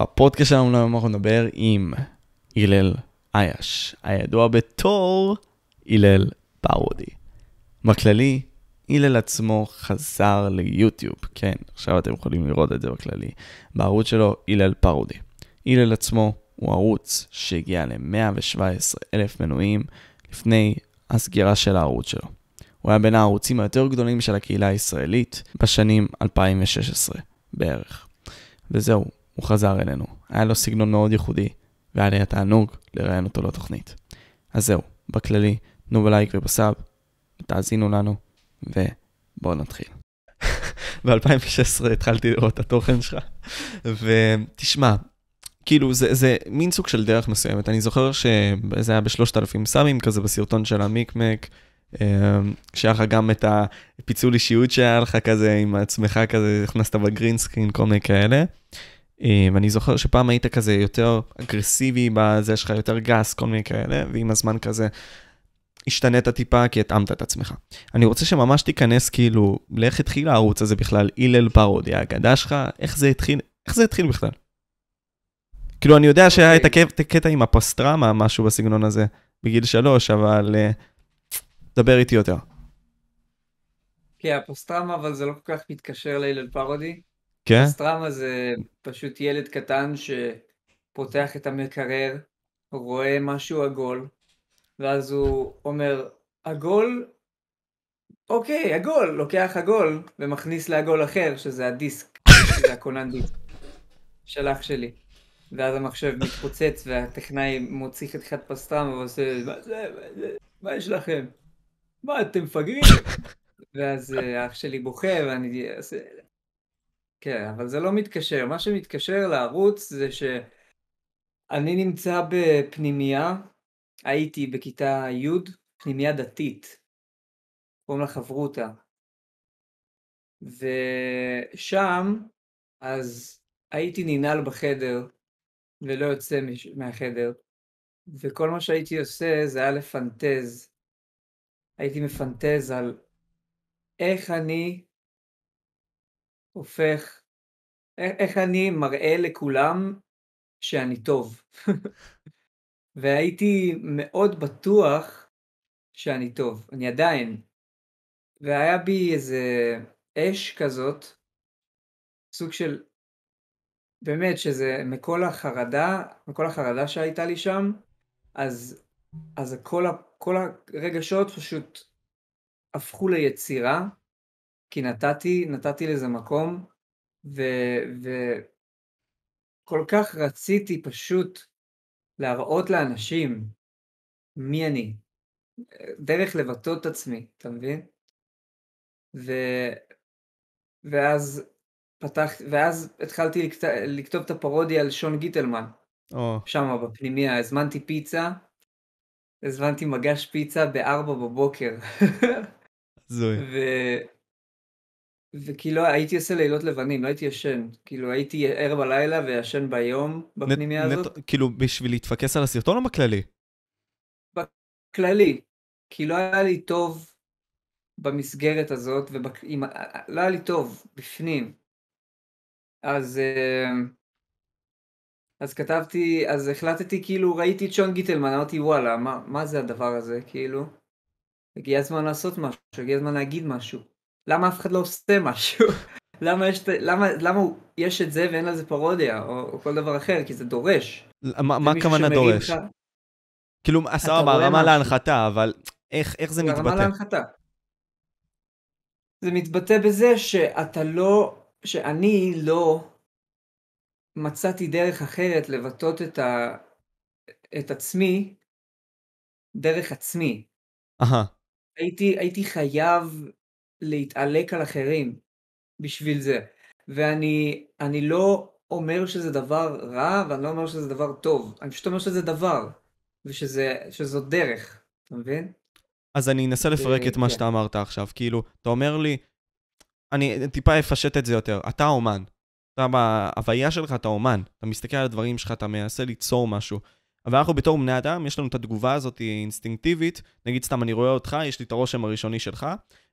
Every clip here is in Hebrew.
בפודקאסט שלנו היום אנחנו נדבר עם הלל אייש, הידוע בתור הלל פרודי. בכללי, הלל עצמו חזר ליוטיוב, כן, עכשיו אתם יכולים לראות את זה בכללי, בערוץ שלו הלל פרודי. הלל עצמו הוא ערוץ שהגיע ל-117 אלף מנויים לפני הסגירה של הערוץ שלו. הוא היה בין הערוצים היותר גדולים של הקהילה הישראלית בשנים 2016 בערך. וזהו, הוא חזר אלינו. היה לו סגנון מאוד ייחודי, והיה לי התענוג לראיין אותו לתוכנית. אז זהו, בכללי, תנו בלייק ובסאב, תאזינו לנו, ובואו נתחיל. ב-2016 התחלתי לראות את התוכן שלך, ותשמע, כאילו זה, זה מין סוג של דרך מסוימת. אני זוכר שזה היה בשלושת אלפים סאמים כזה בסרטון של המיקמק, כשהיה לך גם את הפיצול אישיות שהיה לך כזה עם עצמך כזה, הכנסת ב green screen, כל מיני כאלה. ואני זוכר שפעם היית כזה יותר אגרסיבי בזה שלך, יותר גס, כל מיני כאלה, ועם הזמן כזה השתנית טיפה כי התאמת את עצמך. אני רוצה שממש תיכנס כאילו, לאיך התחיל הערוץ הזה בכלל, הלל פרודי, האגדה שלך, איך זה התחיל, איך זה התחיל בכלל? כאילו, אני יודע שהיה את הקטע עם הפוסט-טראומה, משהו בסגנון הזה, בגיל שלוש, אבל דבר איתי יותר. כן, הפוסט-טראומה, אבל זה לא כל כך מתקשר להלל פרודי. כן? פוסט-טראומה זה פשוט ילד קטן שפותח את המקרר, רואה משהו עגול, ואז הוא אומר, עגול? אוקיי, עגול, לוקח עגול ומכניס לעגול אחר, שזה הדיסק, שזה הכונן דיסק של אח שלי. ואז המחשב מתפוצץ והטכנאי מוציא חתיכת פסטרמה ועושה, מה זה, מה יש לכם? מה, אתם מפגרים? ואז אה, אח שלי בוכה ואני עושה... כן, אבל זה לא מתקשר. מה שמתקשר לערוץ זה שאני נמצא בפנימייה, הייתי בכיתה י', פנימייה דתית, קוראים לה חברותה. ושם, אז הייתי ננעל בחדר ולא יוצא מהחדר, וכל מה שהייתי עושה זה היה לפנטז הייתי מפנטז על איך אני הופך, איך אני מראה לכולם שאני טוב. והייתי מאוד בטוח שאני טוב, אני עדיין. והיה בי איזה אש כזאת, סוג של, באמת שזה מכל החרדה, מכל החרדה שהייתה לי שם, אז, אז כל, כל הרגשות פשוט הפכו ליצירה, כי נתתי, נתתי לזה מקום, וכל כך רציתי פשוט להראות לאנשים מי אני, דרך לבטא את עצמי, אתה מבין? ו... ואז פתחתי, ואז התחלתי לכתוב, לכתוב את הפרודיה על שון גיטלמן. Oh. שם בפנימיה, הזמנתי פיצה, הזמנתי מגש פיצה בארבע בבוקר. הזוי. ו... וכאילו הייתי עושה לילות לבנים, לא הייתי ישן. כאילו הייתי ער בלילה וישן ביום בפנימיה נ, הזאת. נט, כאילו בשביל להתפקס על הסרטון או בכללי? בכללי. כי לא היה לי טוב במסגרת הזאת, ובק... לא היה לי טוב בפנים. אז... Uh... אז כתבתי, אז החלטתי, כאילו, ראיתי את שון גיטלמן, אמרתי, וואלה, מה, מה זה הדבר הזה, כאילו? הגיע הזמן לעשות משהו, הגיע הזמן להגיד משהו. למה אף אחד לא עושה משהו? למה, יש, למה, למה יש את זה ואין לזה פרודיה, או, או כל דבר אחר, כי זה דורש. מה הכוונה דורש? לך... כאילו, סבבה, רמה להנחתה, אבל איך, איך זה מתבטא? רמה להנחתה. זה מתבטא בזה שאתה לא, שאני לא מצאתי דרך אחרת לבטאות את, ה... את עצמי דרך עצמי. אהה. הייתי, הייתי חייב להתעלק על אחרים בשביל זה. ואני אני לא אומר שזה דבר רע, ואני לא אומר שזה דבר טוב. אני פשוט אומר שזה דבר, ושזו דרך, אתה מבין? אז אני אנסה לפרק את מה כן. שאתה אמרת עכשיו. כאילו, אתה אומר לי, אני טיפה אפשט את זה יותר. אתה אומן, אתה בהוויה שלך, אתה אומן. אתה מסתכל על הדברים שלך, אתה מנסה ליצור משהו. אבל אנחנו בתור בני אדם, יש לנו את התגובה הזאת אינסטינקטיבית. נגיד סתם, אני רואה אותך, יש לי את הרושם הראשוני שלך,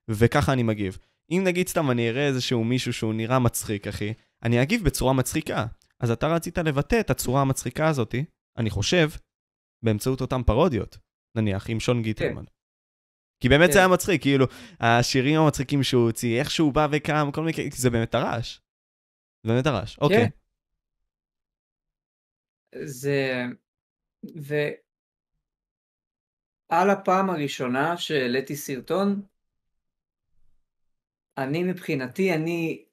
וככה אני מגיב. אם נגיד סתם אני אראה איזשהו מישהו שהוא נראה מצחיק, אחי, אני אגיב בצורה מצחיקה. אז אתה רצית לבטא את הצורה המצחיקה הזאת, אני חושב, באמצעות אותן פרודיות, נניח, עם שון גיטרמן. כן. כי באמת כן. זה היה מצחיק, כאילו, השירים המצחיקים שהוא הוציא, איך שהוא בא וקם, כל מיני, זה באמת הרעש. זה באמת הרעש, אוקיי. כן. זה... ועל הפעם הראשונה שהעליתי סרטון, אני מבחינתי, אני,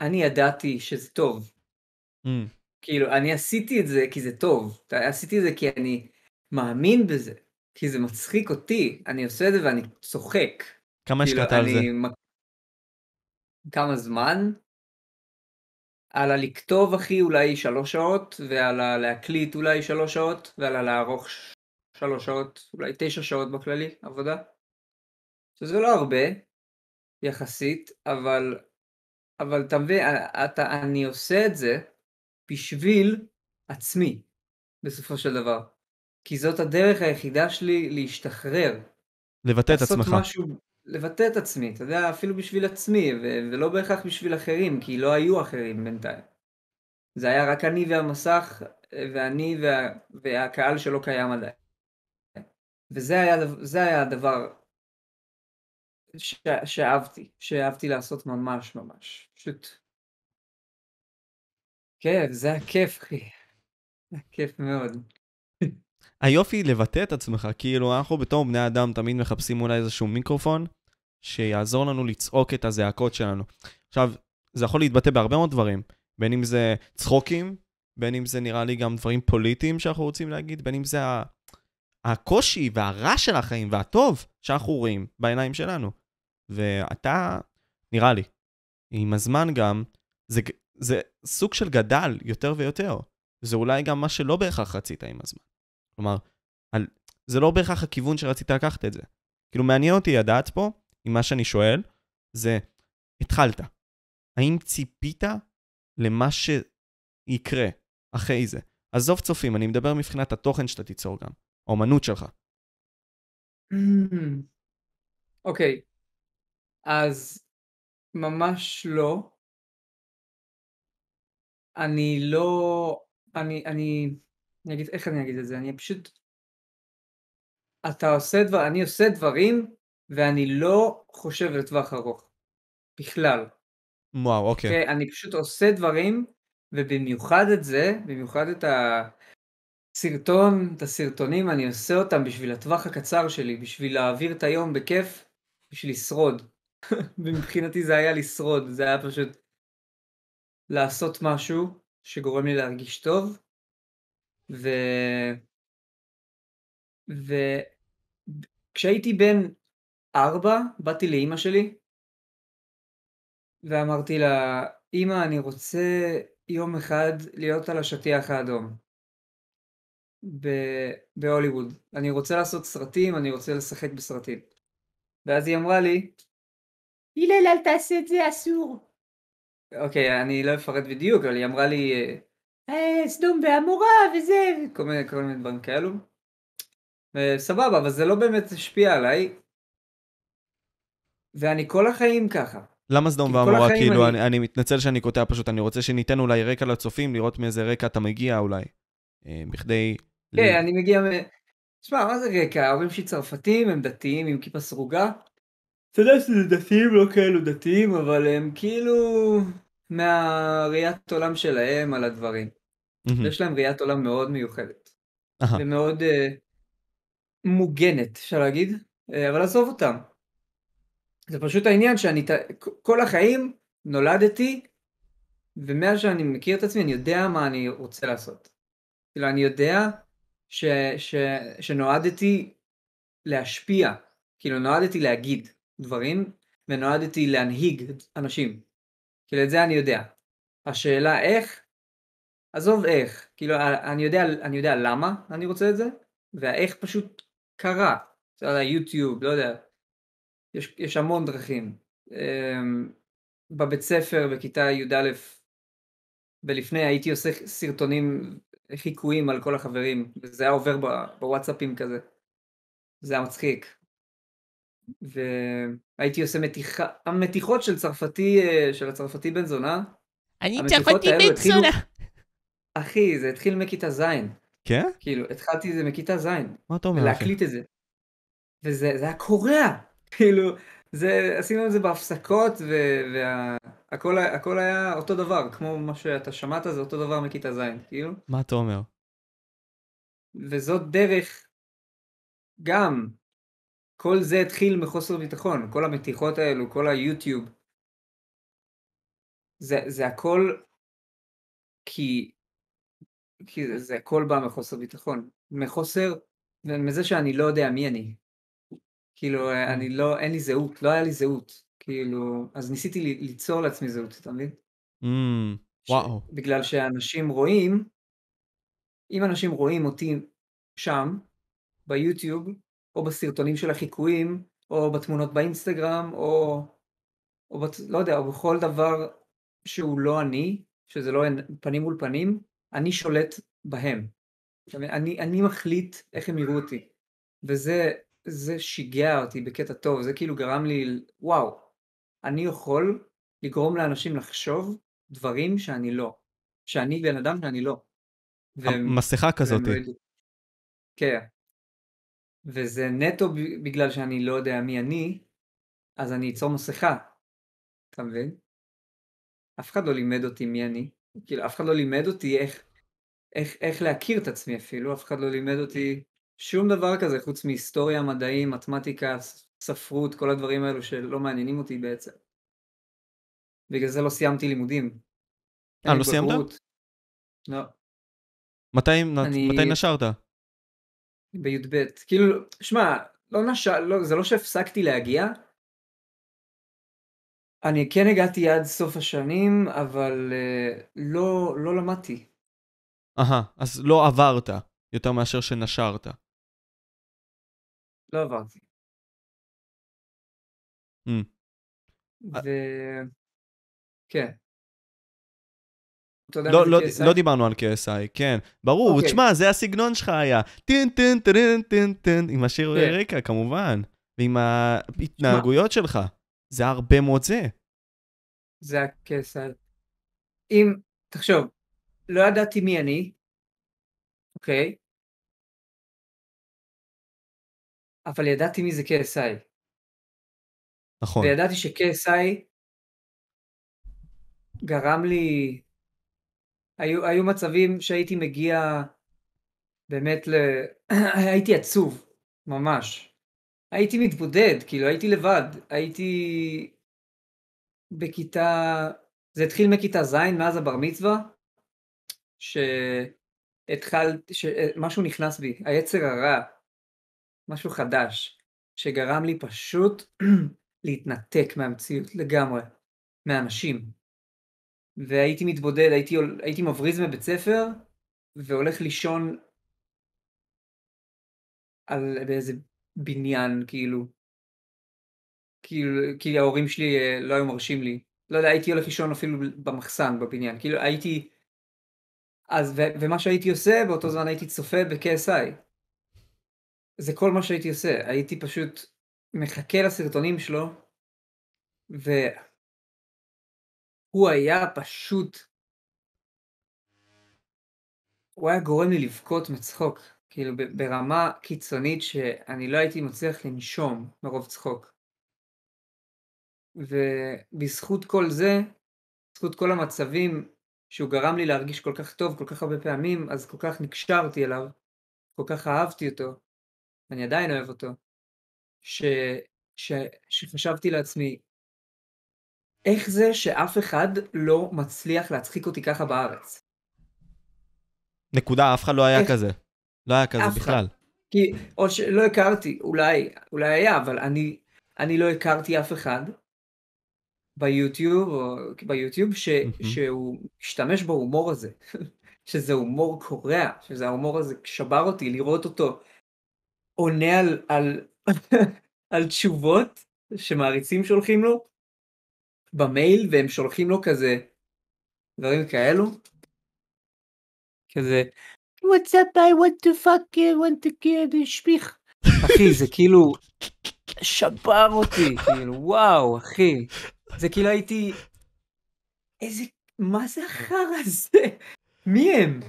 אני ידעתי שזה טוב. Mm. כאילו, אני עשיתי את זה כי זה טוב. עשיתי את זה כי אני מאמין בזה. כי זה מצחיק אותי. אני עושה את זה ואני צוחק. כמה כאילו, השקעת על זה? כמה זמן? על הלכתוב אחי אולי שלוש שעות, ועל הלהקליט אולי שלוש שעות, ועל הלערוך שלוש שעות, אולי תשע שעות בכללי, עבודה. שזה לא הרבה, יחסית, אבל, אבל אתה מבין, אתה, אני עושה את זה בשביל עצמי, בסופו של דבר. כי זאת הדרך היחידה שלי להשתחרר. לבטא את עצמך. משהו, לבטא את עצמי, אתה יודע, אפילו בשביל עצמי, ו- ולא בהכרח בשביל אחרים, כי לא היו אחרים בינתיים. זה היה רק אני והמסך, ואני וה, והקהל שלא קיים עדיין. וזה היה, היה הדבר. שאהבתי, שאהבתי לעשות ממש ממש. פשוט... כן, זה היה כיף, אחי. זה היה כיף מאוד. היופי לבטא את עצמך, כאילו אנחנו בתור בני אדם תמיד מחפשים אולי איזשהו מיקרופון שיעזור לנו לצעוק את הזעקות שלנו. עכשיו, זה יכול להתבטא בהרבה מאוד דברים, בין אם זה צחוקים, בין אם זה נראה לי גם דברים פוליטיים שאנחנו רוצים להגיד, בין אם זה הקושי והרע של החיים והטוב שאנחנו רואים בעיניים שלנו. ואתה, נראה לי, עם הזמן גם, זה, זה סוג של גדל יותר ויותר. זה אולי גם מה שלא בהכרח רצית עם הזמן. כלומר, על, זה לא בהכרח הכיוון שרצית לקחת את זה. כאילו, מעניין אותי לדעת פה, עם מה שאני שואל, זה, התחלת. האם ציפית למה שיקרה אחרי זה? עזוב צופים, אני מדבר מבחינת התוכן שאתה תיצור גם, האומנות שלך. אוקיי, okay. אז ממש לא. אני לא, אני, אני, אני אגיד, איך אני אגיד את זה? אני פשוט... אתה עושה דבר, אני עושה דברים ואני לא חושב לטווח ארוך. בכלל. וואו, אוקיי. Okay, אוקיי? אני פשוט עושה דברים, ובמיוחד את זה, במיוחד את הסרטון, את הסרטונים, אני עושה אותם בשביל הטווח הקצר שלי, בשביל להעביר את היום בכיף, בשביל לשרוד. ומבחינתי זה היה לשרוד, זה היה פשוט לעשות משהו שגורם לי להרגיש טוב, ו... וכשהייתי בן ארבע, באתי לאימא שלי, ואמרתי לה, אימא, אני רוצה יום אחד להיות על השטיח האדום. בהוליווד. אני רוצה לעשות סרטים, אני רוצה לשחק בסרטים. ואז היא אמרה לי, הלל אל תעשה את זה אסור. אוקיי, אני לא אפרט בדיוק, אבל היא אמרה לי, אה, סדום ועמורה וזה, וכל מיני, כל מיני דברים כאלו. סבבה, אבל זה לא באמת השפיע עליי. ואני כל החיים ככה. למה סדום ועמורה? כאילו, אני... אני, אני מתנצל שאני קוטע פשוט, אני רוצה שניתן אולי רקע לצופים, לראות מאיזה רקע אתה מגיע אולי. אה, בכדי... כן, ל... אני מגיע מ... תשמע, מה זה רקע? ההורים שלי צרפתים, הם דתיים עם כיפה סרוגה. אתה יודע שזה דתיים, לא כאלו דתיים, אבל הם כאילו מהראיית עולם שלהם על הדברים. Mm-hmm. יש להם ראיית עולם מאוד מיוחדת. Uh-huh. ומאוד uh, מוגנת, אפשר להגיד, uh, אבל עזוב אותם. זה פשוט העניין שאני כל החיים נולדתי, ומאז שאני מכיר את עצמי אני יודע מה אני רוצה לעשות. כאילו אני יודע ש, ש, שנועדתי להשפיע, כאילו נועדתי להגיד דברים, ונועדתי להנהיג אנשים. כאילו את זה אני יודע. השאלה איך, עזוב איך, כאילו אני יודע, אני יודע למה אני רוצה את זה, והאיך פשוט קרה. על היוטיוב, לא יודע, יש, יש המון דרכים. Um, בבית ספר, בכיתה י"א, ולפני הייתי עושה סרטונים, חיקויים על כל החברים, וזה היה עובר בוואטסאפים כזה. זה היה מצחיק. והייתי עושה מתיחה, המתיחות של צרפתי, אה, של הצרפתי בן זונה. אני צרפתי בן זונה. אחי, זה התחיל מכיתה ז'. כן? כאילו, התחלתי את זה מכיתה ז'. מה אתה אומר, אחי? להקליט את זה. וזה זה היה קורע. כאילו, זה, עשינו את זה בהפסקות, והכל הכל היה אותו דבר, כמו מה שאתה שמעת, זה אותו דבר מכיתה ז', כאילו. מה אתה אומר? וזאת דרך, גם, כל זה התחיל מחוסר ביטחון, כל המתיחות האלו, כל היוטיוב. זה, זה הכל כי, כי זה, זה הכל בא מחוסר ביטחון. מחוסר, מזה שאני לא יודע מי אני. כאילו. אני לא, אין לי זהות, לא היה לי זהות. כאילו, אז ניסיתי לי- ליצור לעצמי זהות, אתה מבין? Mm, ש- וואו. בגלל שאנשים רואים, אם אנשים רואים אותי שם, ביוטיוב, או בסרטונים של החיקויים, או בתמונות באינסטגרם, או, או בת, לא יודע, או בכל דבר שהוא לא אני, שזה לא פנים מול פנים, אני שולט בהם. אני, אני מחליט איך הם יראו אותי. וזה זה שיגע אותי בקטע טוב, זה כאילו גרם לי, וואו, אני יכול לגרום לאנשים לחשוב דברים שאני לא. שאני בן אדם שאני לא. והם- מסכה והם כזאת. לא. כן. וזה נטו בגלל שאני לא יודע מי אני, אז אני אצור מסכה. אתה מבין? אף אחד לא לימד אותי מי אני. כאילו, אף אחד לא לימד אותי איך, איך, איך להכיר את עצמי אפילו, אף אחד לא לימד אותי שום דבר כזה חוץ מהיסטוריה, מדעים, מתמטיקה, ספרות, כל הדברים האלו שלא מעניינים אותי בעצם. בגלל זה לא סיימתי לימודים. אה, לא סיימת? לא, מתי, אני- מתי נשרת? בי"ב. כאילו, שמע, לא נש... לא, זה לא שהפסקתי להגיע. אני כן הגעתי עד סוף השנים, אבל uh, לא, לא למדתי. אהה, אז לא עברת יותר מאשר שנשרת. לא עברתי. Mm. ו... כן. אתה יודע לא, מה זה לא, KSI? לא דיברנו על KSI, כן. ברור, אוקיי. תשמע, זה הסגנון שלך היה. טין טין טין טין טין, עם השיר כן. רקע, כמובן. ועם ההתנהגויות שלך. זה הרבה מאוד זה. זה ה-KSI. אם, תחשוב, לא ידעתי מי אני, אוקיי? אבל ידעתי מי זה KSI. נכון. וידעתי ש-KSI גרם לי... היו, היו מצבים שהייתי מגיע באמת ל... הייתי עצוב, ממש. הייתי מתבודד, כאילו הייתי לבד. הייתי בכיתה... זה התחיל מכיתה ז', מאז הבר מצווה, שהתחלתי... שמשהו נכנס בי, היצר הרע, משהו חדש, שגרם לי פשוט להתנתק מהמציאות לגמרי, מהאנשים. והייתי מתבודד, הייתי, הייתי מבריז מבית ספר, והולך לישון על באיזה בניין, כאילו. כאילו, כי ההורים שלי אה, לא היו מרשים לי. לא יודע, הייתי הולך לישון אפילו במחסן בבניין. כאילו, הייתי... אז, ו, ומה שהייתי עושה, באותו זמן הייתי צופה ב-KSI. זה כל מה שהייתי עושה. הייתי פשוט מחכה לסרטונים שלו, והוא היה פשוט... הוא היה גורם לי לבכות מצחוק, כאילו ברמה קיצונית שאני לא הייתי מצליח לנשום מרוב צחוק. ובזכות כל זה, בזכות כל המצבים שהוא גרם לי להרגיש כל כך טוב כל כך הרבה פעמים, אז כל כך נקשרתי אליו, כל כך אהבתי אותו, אני עדיין אוהב אותו, ש... ש... שחשבתי לעצמי, איך זה שאף אחד לא מצליח להצחיק אותי ככה בארץ? נקודה, אף אחד לא היה איך- כזה. לא היה כזה אף אחד. בכלל. כי, או שלא הכרתי, אולי, אולי היה, אבל אני, אני לא הכרתי אף אחד ביוטיוב, או ביוטיוב, ש, מהמם. שהוא משתמש בהומור הזה, שזה הומור קורע, שזה ההומור הזה שבר אותי, לראות אותו עונה על, על, על תשובות שמעריצים שולחים לו במייל, והם שולחים לו כזה דברים כאלו, כזה What's up, I want to fuck you, want to a שפיך. אחי, זה כאילו שבר אותי, כאילו, וואו, אחי. זה כאילו הייתי... איזה... מה זה החרא הזה? מי הם?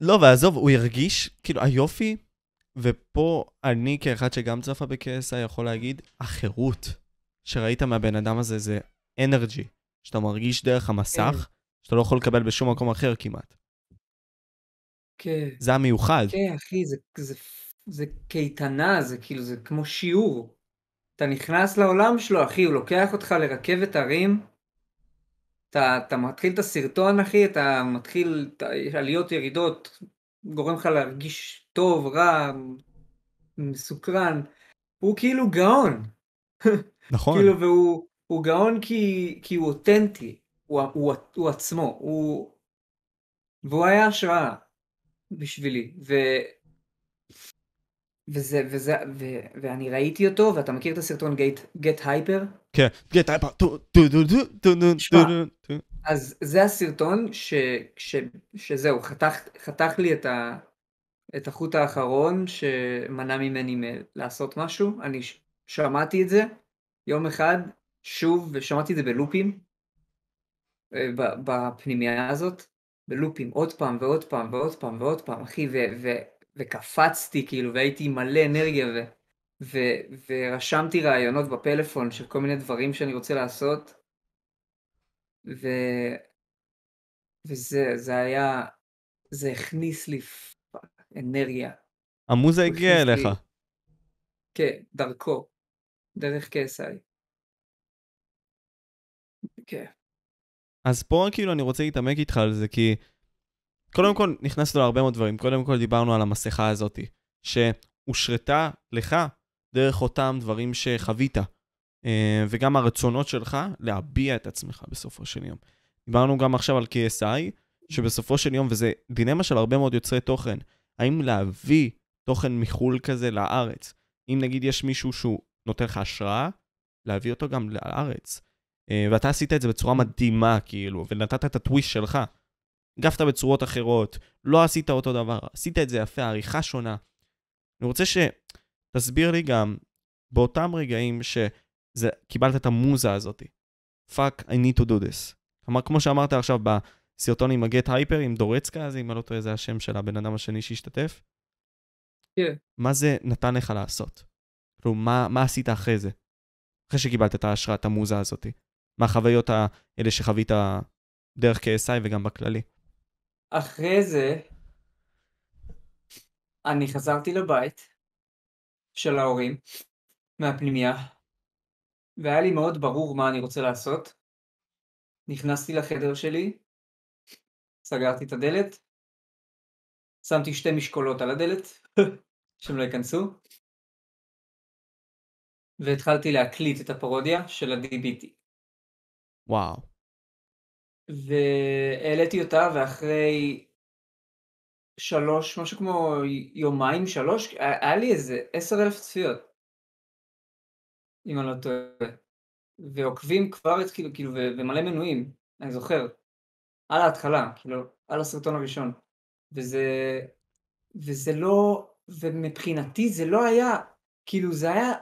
לא, ועזוב, הוא הרגיש, כאילו, היופי, ופה אני כאחד שגם צפה ב-KSI יכול להגיד, החירות שראית מהבן אדם הזה זה אנרג'י, שאתה מרגיש דרך המסך, שאתה לא יכול לקבל בשום מקום אחר כמעט. כן. זה המיוחד. כן, אחי, זה, זה, זה קייטנה, זה כאילו, זה כמו שיעור. אתה נכנס לעולם שלו, אחי, הוא לוקח אותך לרכבת הרים, אתה, אתה מתחיל את הסרטון, אחי, אתה מתחיל את העליות ירידות, גורם לך להרגיש טוב, רע, מסוקרן. הוא כאילו גאון. נכון. כאילו, והוא הוא גאון כי, כי הוא אותנטי, הוא, הוא, הוא עצמו, הוא... והוא היה השראה בשבילי. ו... וזה, וזה, ו, ואני ראיתי אותו, ואתה מכיר את הסרטון Get Hyper? כן, Get Hyper, טו טו טו טו טו טו טו אז זה הסרטון ש, ש, שזהו, חתך, חתך לי את, ה, את החוט האחרון שמנע ממני לעשות משהו. אני שמעתי את זה יום אחד, שוב, ושמעתי את זה בלופים, אה, בפנימייה הזאת, בלופים, עוד פעם ועוד פעם ועוד פעם ועוד פעם, אחי, ו, ו, וקפצתי כאילו, והייתי מלא אנרגיה, ו, ו, ורשמתי רעיונות בפלאפון של כל מיני דברים שאני רוצה לעשות, ו... וזה זה היה, זה הכניס לי אנרגיה. המוזה הגיעה אליך. לי... כן, דרכו, דרך KSI. כן. אז פה כאילו אני רוצה להתעמק איתך על זה, כי קודם כל נכנסנו להרבה מאוד דברים. קודם כל דיברנו על המסכה הזאתי, שהושרתה לך דרך אותם דברים שחווית. אה, וגם הרצונות שלך להביע את עצמך בסופו של יום. דיברנו גם עכשיו על KSI, שבסופו של יום, וזה דילמה של הרבה מאוד יוצרי תוכן, האם להביא תוכן מחו"ל כזה לארץ? אם נגיד יש מישהו שהוא נותן לך השראה, להביא אותו גם לארץ. אה, ואתה עשית את זה בצורה מדהימה, כאילו, ונתת את הטוויסט שלך. הגבת בצורות אחרות, לא עשית אותו דבר, עשית את זה יפה, עריכה שונה. אני רוצה שתסביר לי גם, באותם רגעים ש... זה, קיבלת את המוזה הזאת. fuck, I need to do this. כלומר, כמו שאמרת עכשיו בסרטון עם הגט הייפר, עם דורצקה, אז אם אני לא טועה, זה השם של הבן אדם השני שהשתתף. כן. Yeah. מה זה נתן לך לעשות? כאילו, מה, מה עשית אחרי זה? אחרי שקיבלת את ההשראת המוזה הזאת. מהחוויות האלה שחווית דרך KSI וגם בכללי. אחרי זה, אני חזרתי לבית של ההורים, מהפנימייה, והיה לי מאוד ברור מה אני רוצה לעשות. נכנסתי לחדר שלי, סגרתי את הדלת, שמתי שתי משקולות על הדלת, שהם לא ייכנסו, והתחלתי להקליט את הפרודיה של ה-DBT. וואו. והעליתי אותה, ואחרי שלוש, משהו כמו יומיים, שלוש, היה לי איזה עשר אלף צפיות. אם אני לא טועה. ועוקבים כבר התחילו, כאילו, ומלא מנויים, אני זוכר. על ההתחלה, כאילו, על הסרטון הראשון. וזה, וזה לא, ומבחינתי זה לא היה, כאילו זה היה,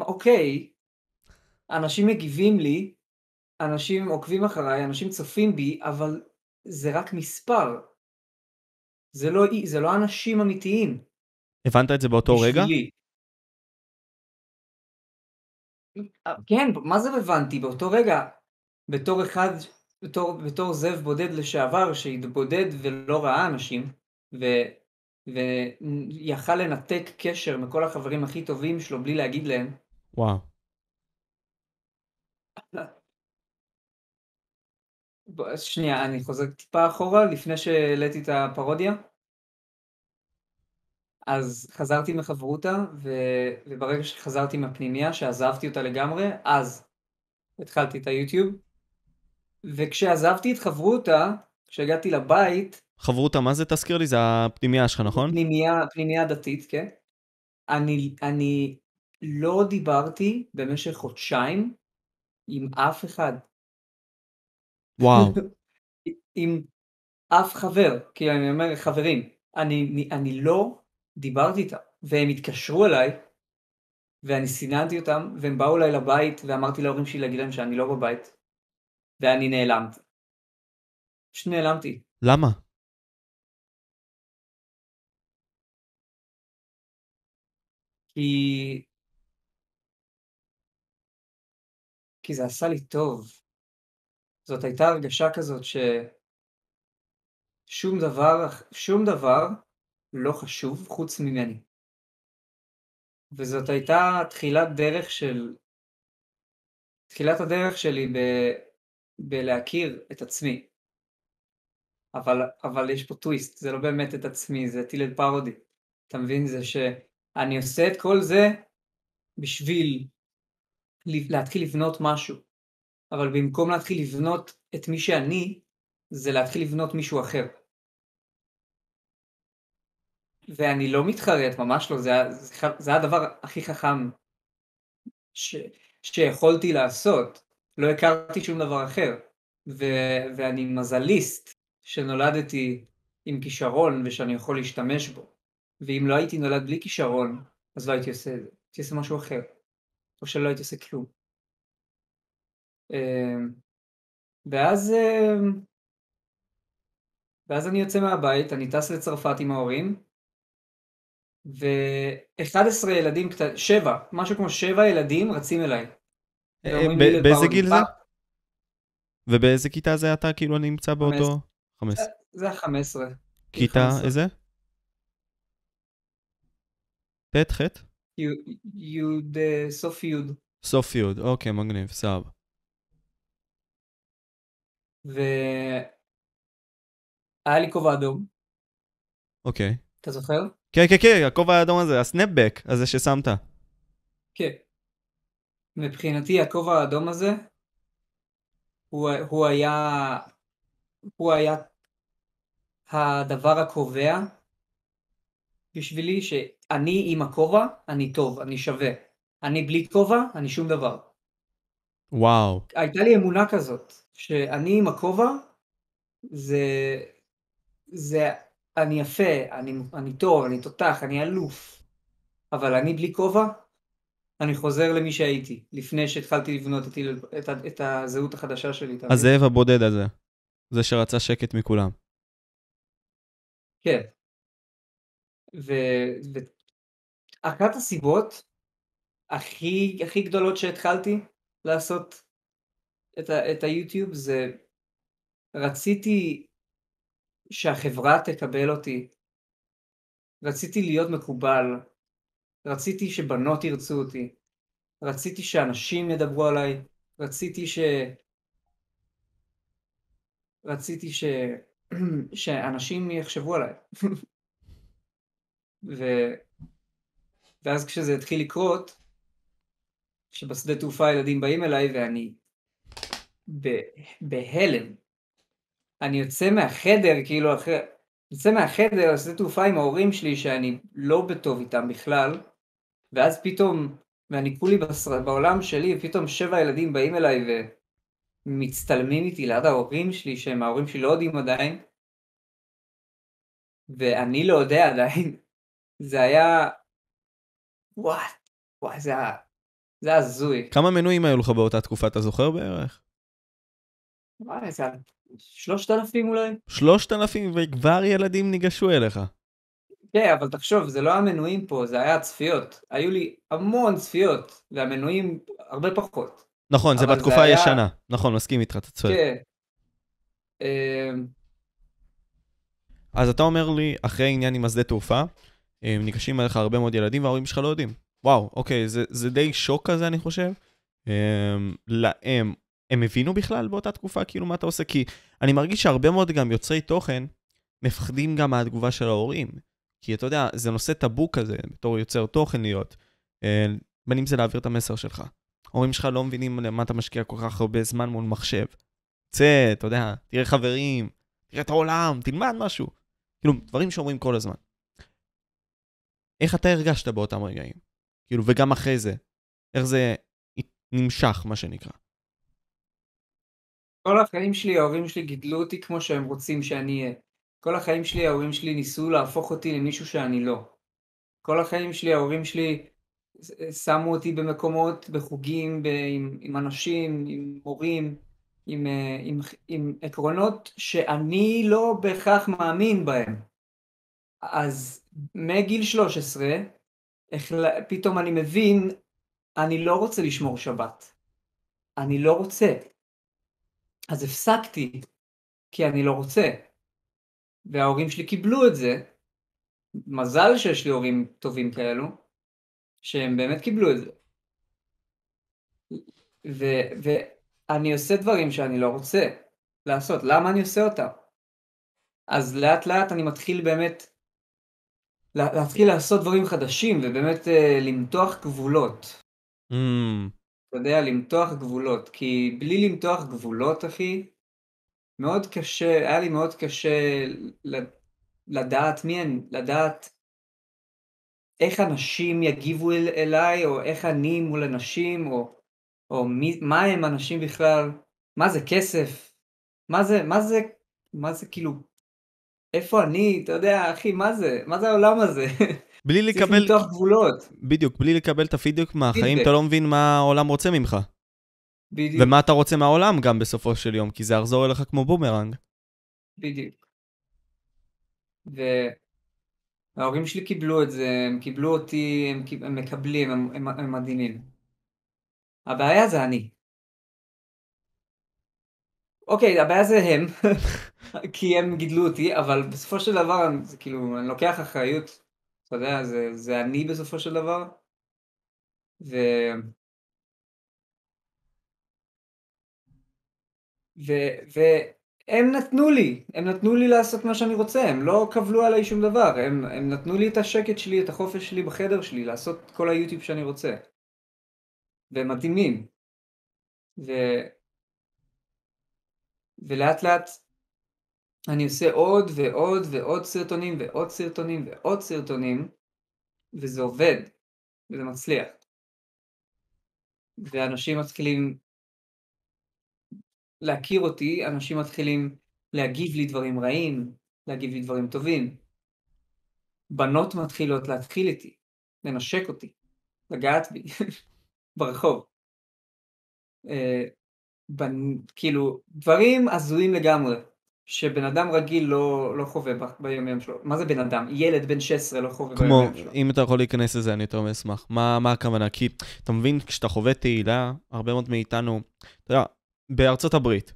אוקיי, אנשים מגיבים לי, אנשים עוקבים אחריי, אנשים צופים בי, אבל זה רק מספר. זה לא, זה לא אנשים אמיתיים. הבנת את זה באותו בשבילי. רגע? כן, מה זה הבנתי? באותו רגע, בתור אחד, בתור, בתור זאב בודד לשעבר, שהתבודד ולא ראה אנשים, ו, ויכל לנתק קשר מכל החברים הכי טובים שלו בלי להגיד להם. וואו. שנייה, אני חוזר טיפה אחורה לפני שהעליתי את הפרודיה. אז חזרתי מחברותה, ו... וברגע שחזרתי מהפנימיה, שעזבתי אותה לגמרי, אז התחלתי את היוטיוב. וכשעזבתי את חברותה, כשהגעתי לבית... חברותה, מה זה תזכיר לי? זה הפנימיה שלך, נכון? פנימיה, פנימיה דתית, כן. אני, אני לא דיברתי במשך חודשיים עם אף אחד. וואו. עם אף חבר, כי אני אומר חברים, אני, אני לא דיברתי איתם, והם התקשרו אליי, ואני סיננתי אותם, והם באו אליי לבית, ואמרתי להורים שלי להגיד להם שאני לא בבית, ואני נעלמתי. פשוט נעלמתי. למה? כי... כי זה עשה לי טוב. זאת הייתה הרגשה כזאת ששום דבר, שום דבר לא חשוב חוץ ממני. וזאת הייתה תחילת דרך של... תחילת הדרך שלי ב... בלהכיר את עצמי. אבל, אבל יש פה טוויסט, זה לא באמת את עצמי, זה טילל פרודי. אתה מבין? זה שאני עושה את כל זה בשביל להתחיל לבנות משהו. אבל במקום להתחיל לבנות את מי שאני, זה להתחיל לבנות מישהו אחר. ואני לא מתחרט, ממש לא, זה, זה, זה הדבר הכי חכם ש, שיכולתי לעשות. לא הכרתי שום דבר אחר. ו, ואני מזליסט שנולדתי עם כישרון ושאני יכול להשתמש בו. ואם לא הייתי נולד בלי כישרון, אז לא הייתי עושה את זה. הייתי עושה משהו אחר. או שלא הייתי עושה כלום. אמ, ואז, אמ, ואז אני יוצא מהבית, אני טס לצרפת עם ההורים, ו-11 ילדים, שבע, משהו כמו שבע ילדים רצים אליי. אה, באיזה גיל זה? ובאיזה כיתה זה אתה כאילו נמצא באותו? 15. זה ה-15. כיתה איזה? ט', ח'? י', סוף י'. סוף י', אוקיי, מגניב, סבבה. והיה לי כובע אדום. אוקיי. אתה זוכר? כן, כן, כן, הכובע האדום הזה, הסנפבק הזה ששמת. כן. מבחינתי הכובע האדום הזה, הוא, הוא היה, הוא היה הדבר הקובע בשבילי שאני עם הכובע, אני טוב, אני שווה. אני בלי כובע, אני שום דבר. וואו. הייתה לי אמונה כזאת, שאני עם הכובע, זה, זה, אני יפה, אני, אני טוב, אני תותח, אני אלוף, אבל אני בלי כובע, אני חוזר למי שהייתי, לפני שהתחלתי לבנות את, את, את, הזהות החדשה שלי. הזאב הבודד הזה, זה שרצה שקט מכולם. כן. ואחת הסיבות הכי, הכי גדולות שהתחלתי לעשות את, ה, את היוטיוב זה רציתי שהחברה תקבל אותי, רציתי להיות מקובל, רציתי שבנות ירצו אותי, רציתי שאנשים ידברו עליי, רציתי ש... רציתי ש... שאנשים יחשבו עליי. ו... ואז כשזה התחיל לקרות, שבשדה תעופה הילדים באים אליי ואני בהלם. אני יוצא מהחדר, כאילו אחרי... יוצא מהחדר לשדה תעופה עם ההורים שלי שאני לא בטוב איתם בכלל, ואז פתאום, ואני כולי בסר... בעולם שלי, ופתאום שבע ילדים באים אליי ומצטלמים איתי ליד ההורים שלי, שהם ההורים שלי לא יודעים עדיין, ואני לא יודע עדיין. זה היה... וואט, וואי, זה היה... זה הזוי. כמה מנויים היו לך באותה תקופה, אתה זוכר בערך? וואי, זה שלושת אלפים אולי. שלושת אלפים וכבר ילדים ניגשו אליך. כן, אבל תחשוב, זה לא המנויים פה, זה היה הצפיות. היו לי המון צפיות, והמנויים הרבה פחות. נכון, זה בתקופה הישנה. נכון, מסכים איתך, אתה צודק. כן. אמ, אז אתה אומר לי, אחרי עניין עם השדה תעופה, ניגשים אליך הרבה מאוד ילדים וההורים שלך לא יודעים. וואו, אוקיי, זה, זה די שוק כזה, אני חושב. הם, להם, הם הבינו בכלל באותה תקופה כאילו מה אתה עושה? כי אני מרגיש שהרבה מאוד גם יוצרי תוכן מפחדים גם מהתגובה של ההורים. כי אתה יודע, זה נושא טאבו כזה, בתור יוצר תוכן להיות. בין אם זה להעביר את המסר שלך. ההורים שלך לא מבינים למה אתה משקיע כל כך הרבה זמן מול מחשב. צא, אתה יודע, תראה חברים, תראה את העולם, תלמד משהו. כאילו, דברים שאומרים כל הזמן. איך אתה הרגשת באותם רגעים? כאילו, וגם אחרי זה, איך זה נמשך, מה שנקרא. כל החיים שלי, ההורים שלי גידלו אותי כמו שהם רוצים שאני אהיה. כל החיים שלי, ההורים שלי ניסו להפוך אותי למישהו שאני לא. כל החיים שלי, ההורים שלי שמו אותי במקומות, בחוגים, ב- עם, עם אנשים, עם מורים, עם, אה, עם, עם עקרונות שאני לא בהכרח מאמין בהם. אז מגיל 13, פתאום אני מבין, אני לא רוצה לשמור שבת. אני לא רוצה. אז הפסקתי, כי אני לא רוצה. וההורים שלי קיבלו את זה. מזל שיש לי הורים טובים כאלו, שהם באמת קיבלו את זה. ו- ואני עושה דברים שאני לא רוצה לעשות, למה אני עושה אותם? אז לאט לאט אני מתחיל באמת להתחיל לעשות דברים חדשים ובאמת uh, למתוח גבולות. Mm. אתה יודע, למתוח גבולות, כי בלי למתוח גבולות, אחי, מאוד קשה, היה לי מאוד קשה לדעת מי אני, לדעת איך אנשים יגיבו אל, אליי, או איך אני מול אנשים, או, או מי, מה הם אנשים בכלל, מה זה כסף, מה זה, מה זה, מה זה כאילו, איפה אני, אתה יודע, אחי, מה זה, מה זה העולם הזה? בלי לקבל... צריך למתוח גבולות. בדיוק, בלי לקבל את הפידבק מהחיים, אתה לא מבין מה העולם רוצה ממך. בדיוק. ומה אתה רוצה מהעולם גם בסופו של יום, כי זה יחזור אליך כמו בומרנג. בדיוק. וההורים שלי קיבלו את זה, הם קיבלו אותי, הם, הם מקבלים, הם, הם, הם מדהימים. הבעיה זה אני. אוקיי, הבעיה זה הם, כי הם גידלו אותי, אבל בסופו של דבר, זה כאילו, אני לוקח אחריות, אתה יודע, זה, זה אני בסופו של דבר. ו... ו... והם נתנו לי, הם נתנו לי לעשות מה שאני רוצה, הם לא קבלו עליי שום דבר, הם, הם נתנו לי את השקט שלי, את החופש שלי בחדר שלי, לעשות כל היוטיוב שאני רוצה. והם מדהימים. ו... ולאט לאט אני עושה עוד ועוד ועוד סרטונים ועוד סרטונים ועוד סרטונים, וזה עובד, וזה מצליח. ואנשים מתחילים להכיר אותי, אנשים מתחילים להגיב לי דברים רעים, להגיב לי דברים טובים. בנות מתחילות להתחיל איתי, לנשק אותי, לגעת בי ברחוב. אה, בנ... כאילו, דברים הזויים לגמרי, שבן אדם רגיל לא, לא חווה ביום יום שלו. מה זה בן אדם? ילד בן 16 לא חווה ביום יום שלו. כמו, אם אתה יכול להיכנס לזה, אני יותר מאשמח. מה, מה הכוונה? כי אתה מבין, כשאתה חווה תהילה, הרבה מאוד מאיתנו, אתה יודע, בארצות הברית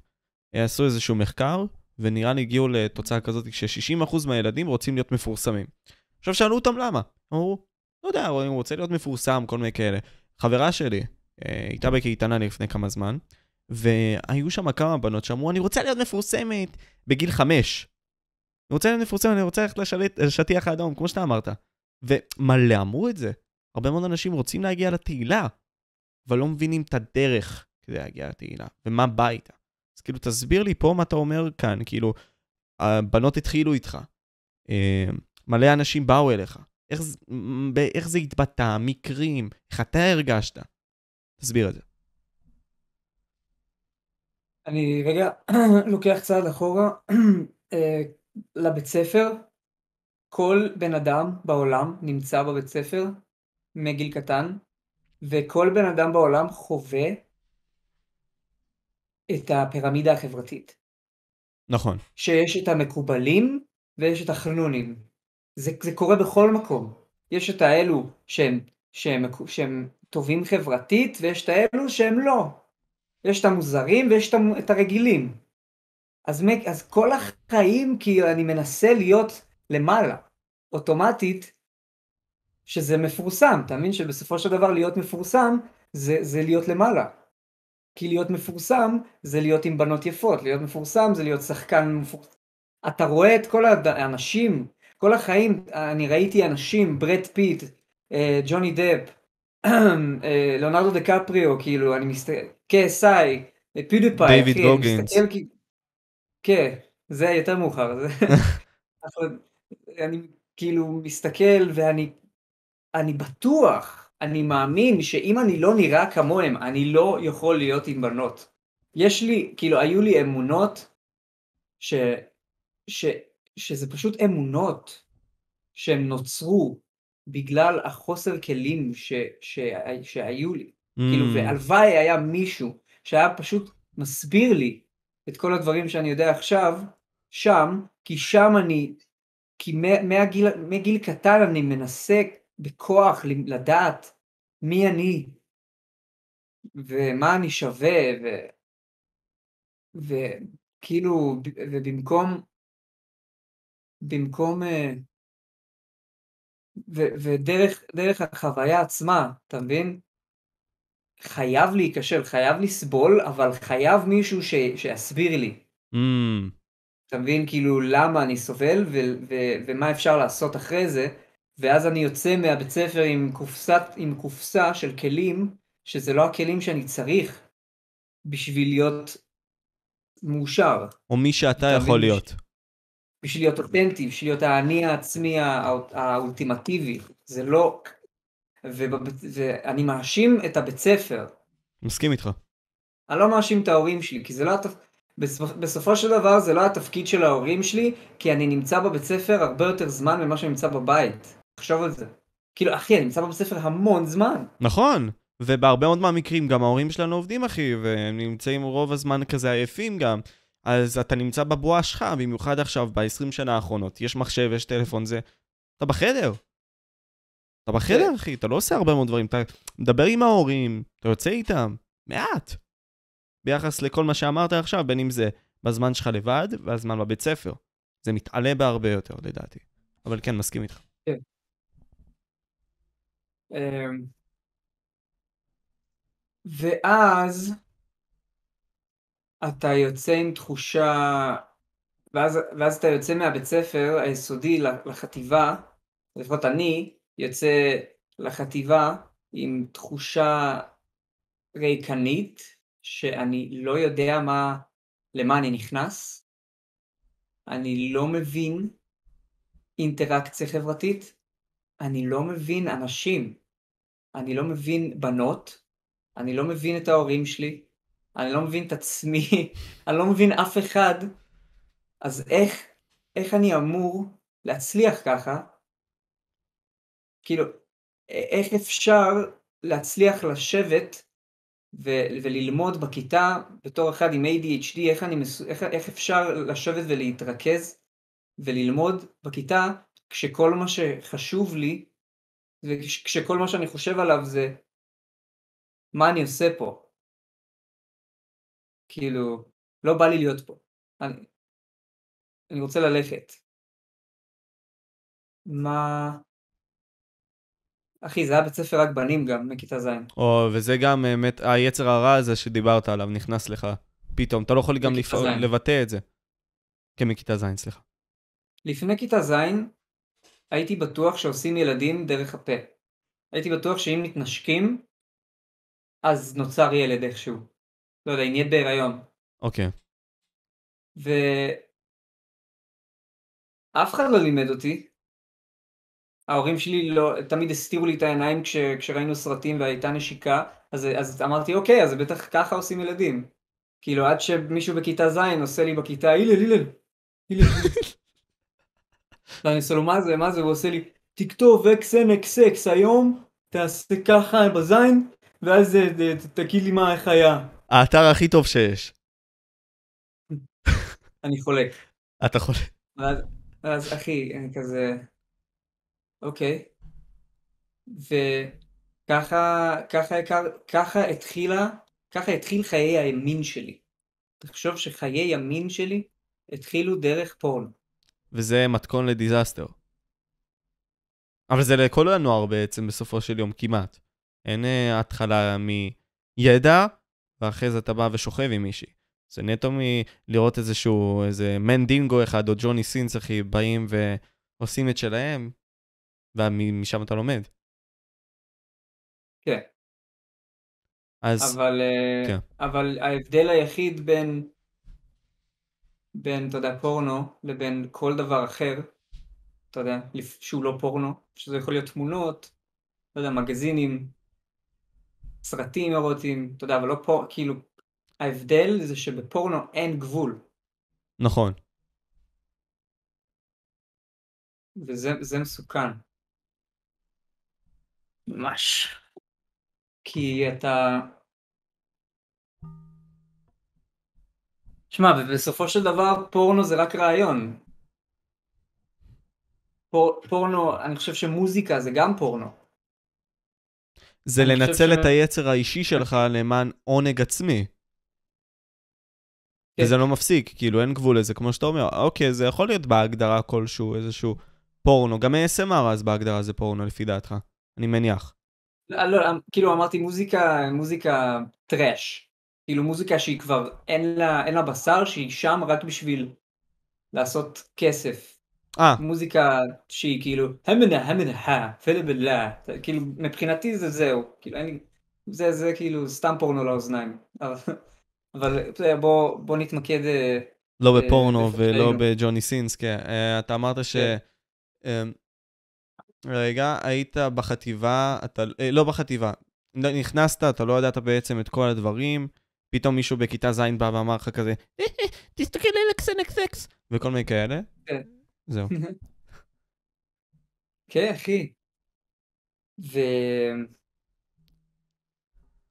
עשו איזשהו מחקר, ונראה לי הגיעו לתוצאה כזאת ש-60% מהילדים רוצים להיות מפורסמים. עכשיו שאלו אותם למה. אמרו, לא יודע, הוא רוצה להיות מפורסם, כל מיני כאלה. חברה שלי אה, הייתה בקייטנה לפני כמה זמן, והיו שם כמה בנות שאמרו, אני רוצה להיות מפורסמת בגיל חמש. אני רוצה להיות מפורסמת, אני רוצה ללכת לשטיח האדום, כמו שאתה אמרת. ומלא אמרו את זה. הרבה מאוד אנשים רוצים להגיע לתהילה, אבל לא מבינים את הדרך כדי להגיע לתהילה, ומה בא איתה. אז כאילו, תסביר לי פה מה אתה אומר כאן, כאילו, הבנות התחילו איתך, אה, מלא אנשים באו אליך, איך, איך זה התבטא, מקרים, איך אתה הרגשת? תסביר את זה. אני רגע לוקח צעד אחורה אה, לבית ספר. כל בן אדם בעולם נמצא בבית ספר מגיל קטן, וכל בן אדם בעולם חווה את הפירמידה החברתית. נכון. שיש את המקובלים ויש את החנונים. זה, זה קורה בכל מקום. יש את האלו שהם, שהם, שהם טובים חברתית ויש את האלו שהם לא. יש את המוזרים ויש את הרגילים. אז, אז כל החיים כאילו אני מנסה להיות למעלה, אוטומטית, שזה מפורסם, אתה מבין שבסופו של דבר להיות מפורסם זה, זה להיות למעלה. כי להיות מפורסם זה להיות עם בנות יפות, להיות מפורסם זה להיות שחקן מפורסם. אתה רואה את כל האנשים, כל החיים, אני ראיתי אנשים, ברד פיט, אה, ג'וני דפ, אה, ליאונרדו דה קפריו, כאילו, אני מסתכל, KSI, PewDiePie, דיוויד גוגינס. כן, זה יותר מאוחר. אני כאילו מסתכל ואני אני בטוח אני מאמין שאם אני לא נראה כמוהם, אני לא יכול להיות עם בנות. יש לי, כאילו, היו לי אמונות ש, ש, שזה פשוט אמונות שהם נוצרו בגלל החוסר כלים ש, ש, ש, שהיו לי. Mm. כאילו, והלוואי היה מישהו שהיה פשוט מסביר לי את כל הדברים שאני יודע עכשיו, שם, כי שם אני, כי מהגיל, מגיל קטן אני מנסה בכוח לדעת מי אני, ומה אני שווה, ו... וכאילו, ובמקום, במקום, אה, ודרך דרך החוויה עצמה, אתה מבין? חייב להיכשל, חייב לסבול, אבל חייב מישהו ש, שיסביר לי. Mm. אתה מבין כאילו למה אני סובל ו- ו- ומה אפשר לעשות אחרי זה, ואז אני יוצא מהבית ספר עם, קופסת, עם קופסה של כלים, שזה לא הכלים שאני צריך בשביל להיות מאושר. או מי שאתה יכול מבין? להיות. בשביל להיות אותנטי, בשביל להיות האני העצמי הא- האולטימטיבי. זה לא... ובבית- ואני מאשים את הבית ספר. מסכים איתך. אני לא מאשים את ההורים שלי, כי זה לא התפ... בסופ... בסופו של דבר זה לא התפקיד של ההורים שלי, כי אני נמצא בבית ספר הרבה יותר זמן ממה שאני נמצא בבית. תחשוב על זה. כאילו, אחי, אני נמצא בבית ספר המון זמן. נכון. ובהרבה מאוד מהמקרים גם ההורים שלנו עובדים, אחי, והם נמצאים רוב הזמן כזה עייפים גם. אז אתה נמצא בבועה שלך, במיוחד עכשיו, ב-20 שנה האחרונות. יש מחשב, יש טלפון, זה... אתה בחדר. אתה בחדר, כן. אחי, אתה לא עושה הרבה מאוד דברים. אתה מדבר עם ההורים, אתה יוצא איתם, מעט. ביחס לכל מה שאמרת עכשיו, בין אם זה בזמן שלך לבד, והזמן בבית ספר. זה מתעלה בהרבה יותר, לדעתי. אבל כן, מסכים איתך. אמ, ואז אתה יוצא עם תחושה, ואז, ואז אתה יוצא מהבית ספר היסודי לחטיבה, לפחות אני יוצא לחטיבה עם תחושה ריקנית, שאני לא יודע מה, למה אני נכנס, אני לא מבין אינטראקציה חברתית, אני לא מבין אנשים, אני לא מבין בנות, אני לא מבין את ההורים שלי, אני לא מבין את עצמי, אני לא מבין אף אחד, אז איך, איך אני אמור להצליח ככה? כאילו, איך אפשר להצליח לשבת ו- וללמוד בכיתה בתור אחד עם ADHD, איך, אני מס... איך, איך אפשר לשבת ולהתרכז וללמוד בכיתה כשכל מה שחשוב לי וכשכל מה שאני חושב עליו זה מה אני עושה פה. כאילו, לא בא לי להיות פה. אני, אני רוצה ללכת. מה... אחי, זה היה בית ספר רק בנים גם, מכיתה ז'. או, וזה גם באמת, היצר הרע הזה שדיברת עליו נכנס לך פתאום. אתה לא יכול גם לפעול. לבטא את זה. כן, מכיתה ז', סליחה. לפני כיתה ז' הייתי בטוח שעושים ילדים דרך הפה. הייתי בטוח שאם מתנשקים, אז נוצר ילד איכשהו. לא יודע, היא נהיית בהיריון. אוקיי. ואף אחד לא לימד אותי. ההורים שלי לא, תמיד הסתירו לי את העיניים כש, כשראינו סרטים והייתה נשיקה, אז, אז אמרתי אוקיי, אז בטח ככה עושים ילדים. כאילו עד שמישהו בכיתה ז' עושה לי בכיתה, הלל, הלל, הלל. ואני עושה לו מה זה, מה זה, הוא עושה לי, תכתוב אקסן אקס אקס היום, תעשה ככה בזין, ואז תגיד לי מה, איך היה. האתר הכי טוב שיש. אני חולק. אתה יכול... ואז, אחי, אני כזה, אוקיי. וככה, ככה ככה התחילה, ככה התחיל חיי הימין שלי. תחשוב שחיי ימין שלי התחילו דרך פורנו. וזה מתכון לדיזסטר. אבל זה לכל הנוער בעצם, בסופו של יום, כמעט. אין uh, התחלה מידע, ואחרי זה אתה בא ושוכב עם מישהי. זה נטו מלראות איזשהו, איזה מנדינגו אחד, או ג'וני סינס, אחי, באים ועושים את שלהם, ומשם אתה לומד. כן. אז, אבל, אה, כן. אבל ההבדל היחיד בין, בין, אתה יודע, פורנו לבין כל דבר אחר, אתה יודע, שהוא לא פורנו, שזה יכול להיות תמונות, לא יודע, מגזינים, סרטים אירוטיים, אתה יודע, אבל לא פור... כאילו, ההבדל זה שבפורנו אין גבול, נכון. וזה זה מסוכן. ממש. כי אתה... שמע, ובסופו של דבר פורנו זה רק רעיון. פור, פורנו, אני חושב שמוזיקה זה גם פורנו. זה לנצל חושב את ש- היצר האישי שלך למען עונג עצמי. כן. וזה לא מפסיק, כאילו אין גבול לזה, כמו שאתה אומר, אוקיי, זה יכול להיות בהגדרה כלשהו, איזשהו פורנו, גם ASMR אז בהגדרה זה פורנו לפי דעתך, אני מניח. לא, לא, כאילו אמרתי מוזיקה, מוזיקה טראש. כאילו מוזיקה שהיא כבר אין לה, אין לה בשר, שהיא שם רק בשביל לעשות כסף. אה, מוזיקה שהיא כאילו המנה המנה פלבלה כאילו מבחינתי זה זהו כאילו אין לי זה זה כאילו סתם פורנו לאוזניים אבל בוא בוא נתמקד אה, לא אה, בפורנו ולא. בג'וני סינס, כן. אה, אתה אמרת ש... אה, רגע, היית בחטיבה, אתה... אה, לא בחטיבה. נכנסת, אתה לא ידעת בעצם את כל הדברים, פתאום מישהו בכיתה ז' בא ואמר לך כזה, "אה, אה, תסתכל על אקס אקס אקס, וכל מיני כאלה. כן. זהו. כן אחי. ו...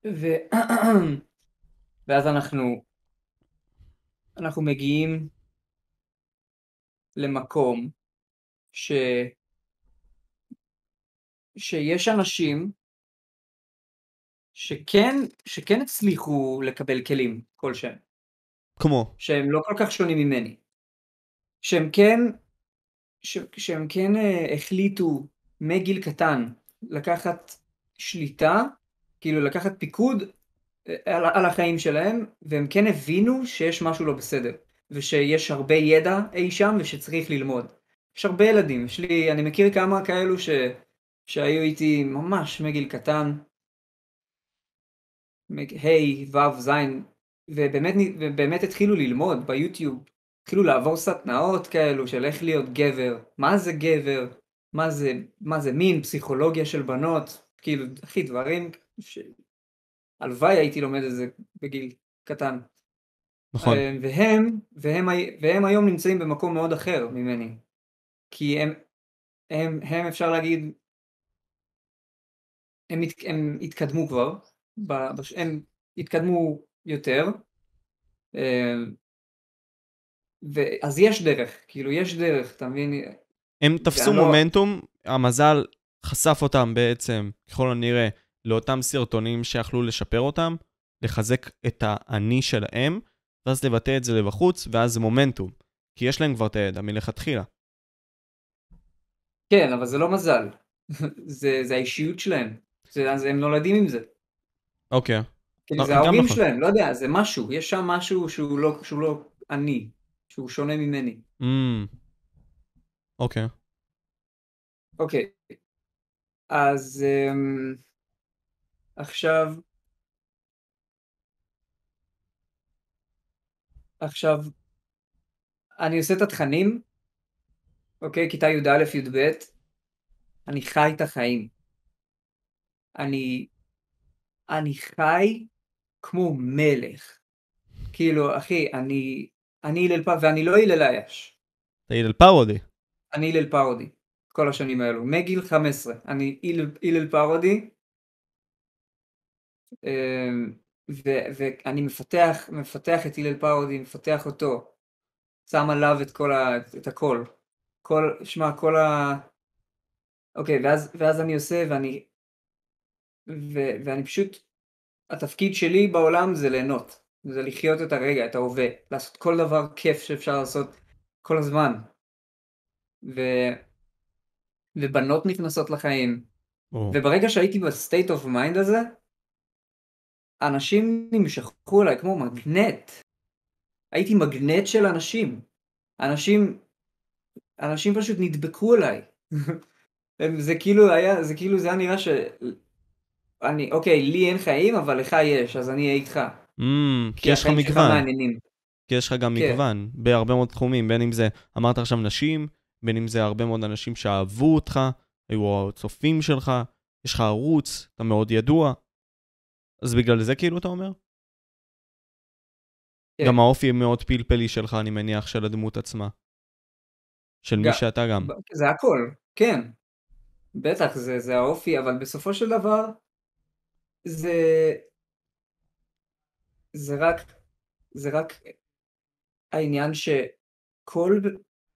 ו... ואז אנחנו אנחנו מגיעים למקום ש... שיש אנשים שכן, שכן הצליחו לקבל כלים כלשהם, כמו, שהם לא כל כך שונים ממני, שהם כן. שהם כן אה, החליטו מגיל קטן לקחת שליטה, כאילו לקחת פיקוד אה, על, על החיים שלהם, והם כן הבינו שיש משהו לא בסדר, ושיש הרבה ידע אי שם ושצריך ללמוד. יש הרבה ילדים, יש לי, אני מכיר כמה כאלו ש, שהיו איתי ממש מגיל קטן, ה', ו', ז', ובאמת התחילו ללמוד ביוטיוב, התחילו לעבור סדנאות כאלו של איך להיות גבר, מה זה גבר, מה זה, מה זה מין, פסיכולוגיה של בנות, כאילו, אחי, דברים ש... הלוואי הייתי לומד את זה בגיל קטן. נכון. אה, והם, והם, והם היום נמצאים במקום מאוד אחר ממני. כי הם, הם, הם אפשר להגיד, הם, הת, הם התקדמו כבר, הם התקדמו יותר, ואז יש דרך, כאילו יש דרך, אתה מבין? הם תפסו ואני לא- מומנטום, המזל חשף אותם בעצם, ככל הנראה, לאותם סרטונים שיכלו לשפר אותם, לחזק את האני שלהם, ואז לבטא את זה לבחוץ, ואז זה מומנטום. כי יש להם כבר את הידע מלכתחילה. כן, אבל זה לא מזל, זה, זה האישיות שלהם, זה, אז הם נולדים עם זה. אוקיי. כאילו לא, זה ההורים נכון. שלהם, לא יודע, זה משהו, יש שם משהו שהוא לא, שהוא לא אני, שהוא שונה ממני. אמ, אוקיי. אוקיי, אז um, עכשיו, עכשיו, אני עושה את התכנים, אוקיי, כיתה י"א י"ב, אני חי את החיים. אני, אני חי כמו מלך. כאילו, אחי, אני, אני הלל פ... ואני לא הלל אייש. אתה הלל פרודי. אני הלל פרודי, כל השנים האלו, מגיל 15, אני הלל, פרודי, אמ, ו- ואני מפתח, מפתח את הלל פרודי, מפתח אותו, שם עליו את כל ה... את הכל, כל, שמע, כל ה... אוקיי, ואז, ואז אני עושה, ואני, ו, ואני פשוט, התפקיד שלי בעולם זה ליהנות, זה לחיות את הרגע, את ההווה, לעשות כל דבר כיף שאפשר לעשות כל הזמן. ו... ובנות נכנסות לחיים, או, וברגע שהייתי ב state of mind הזה, אנשים נמשכו אליי כמו מגנט. הייתי מגנט של אנשים. אנשים, אנשים פשוט נדבקו אליי. זה כאילו היה, זה כאילו זה היה נראה ש... אני, אוקיי, לי אין חיים, אבל לך יש, אז אני אהיה איתך. אמ, כי יש לך מגוון. כי יש לך גם כן. מגוון בהרבה מאוד תחומים, בין אם זה, אמרת עכשיו נשים, בין אם זה הרבה מאוד אנשים שאהבו אותך, היו הצופים שלך, יש לך ערוץ, אתה מאוד ידוע. אז בגלל זה כאילו אתה אומר? כן. גם האופי מאוד פלפלי שלך, אני מניח, של הדמות עצמה. של מי גם- שאתה גם. זה הכל, כן. בטח, זה, זה האופי, אבל בסופו של דבר, זה... זה רק... זה רק העניין שכל,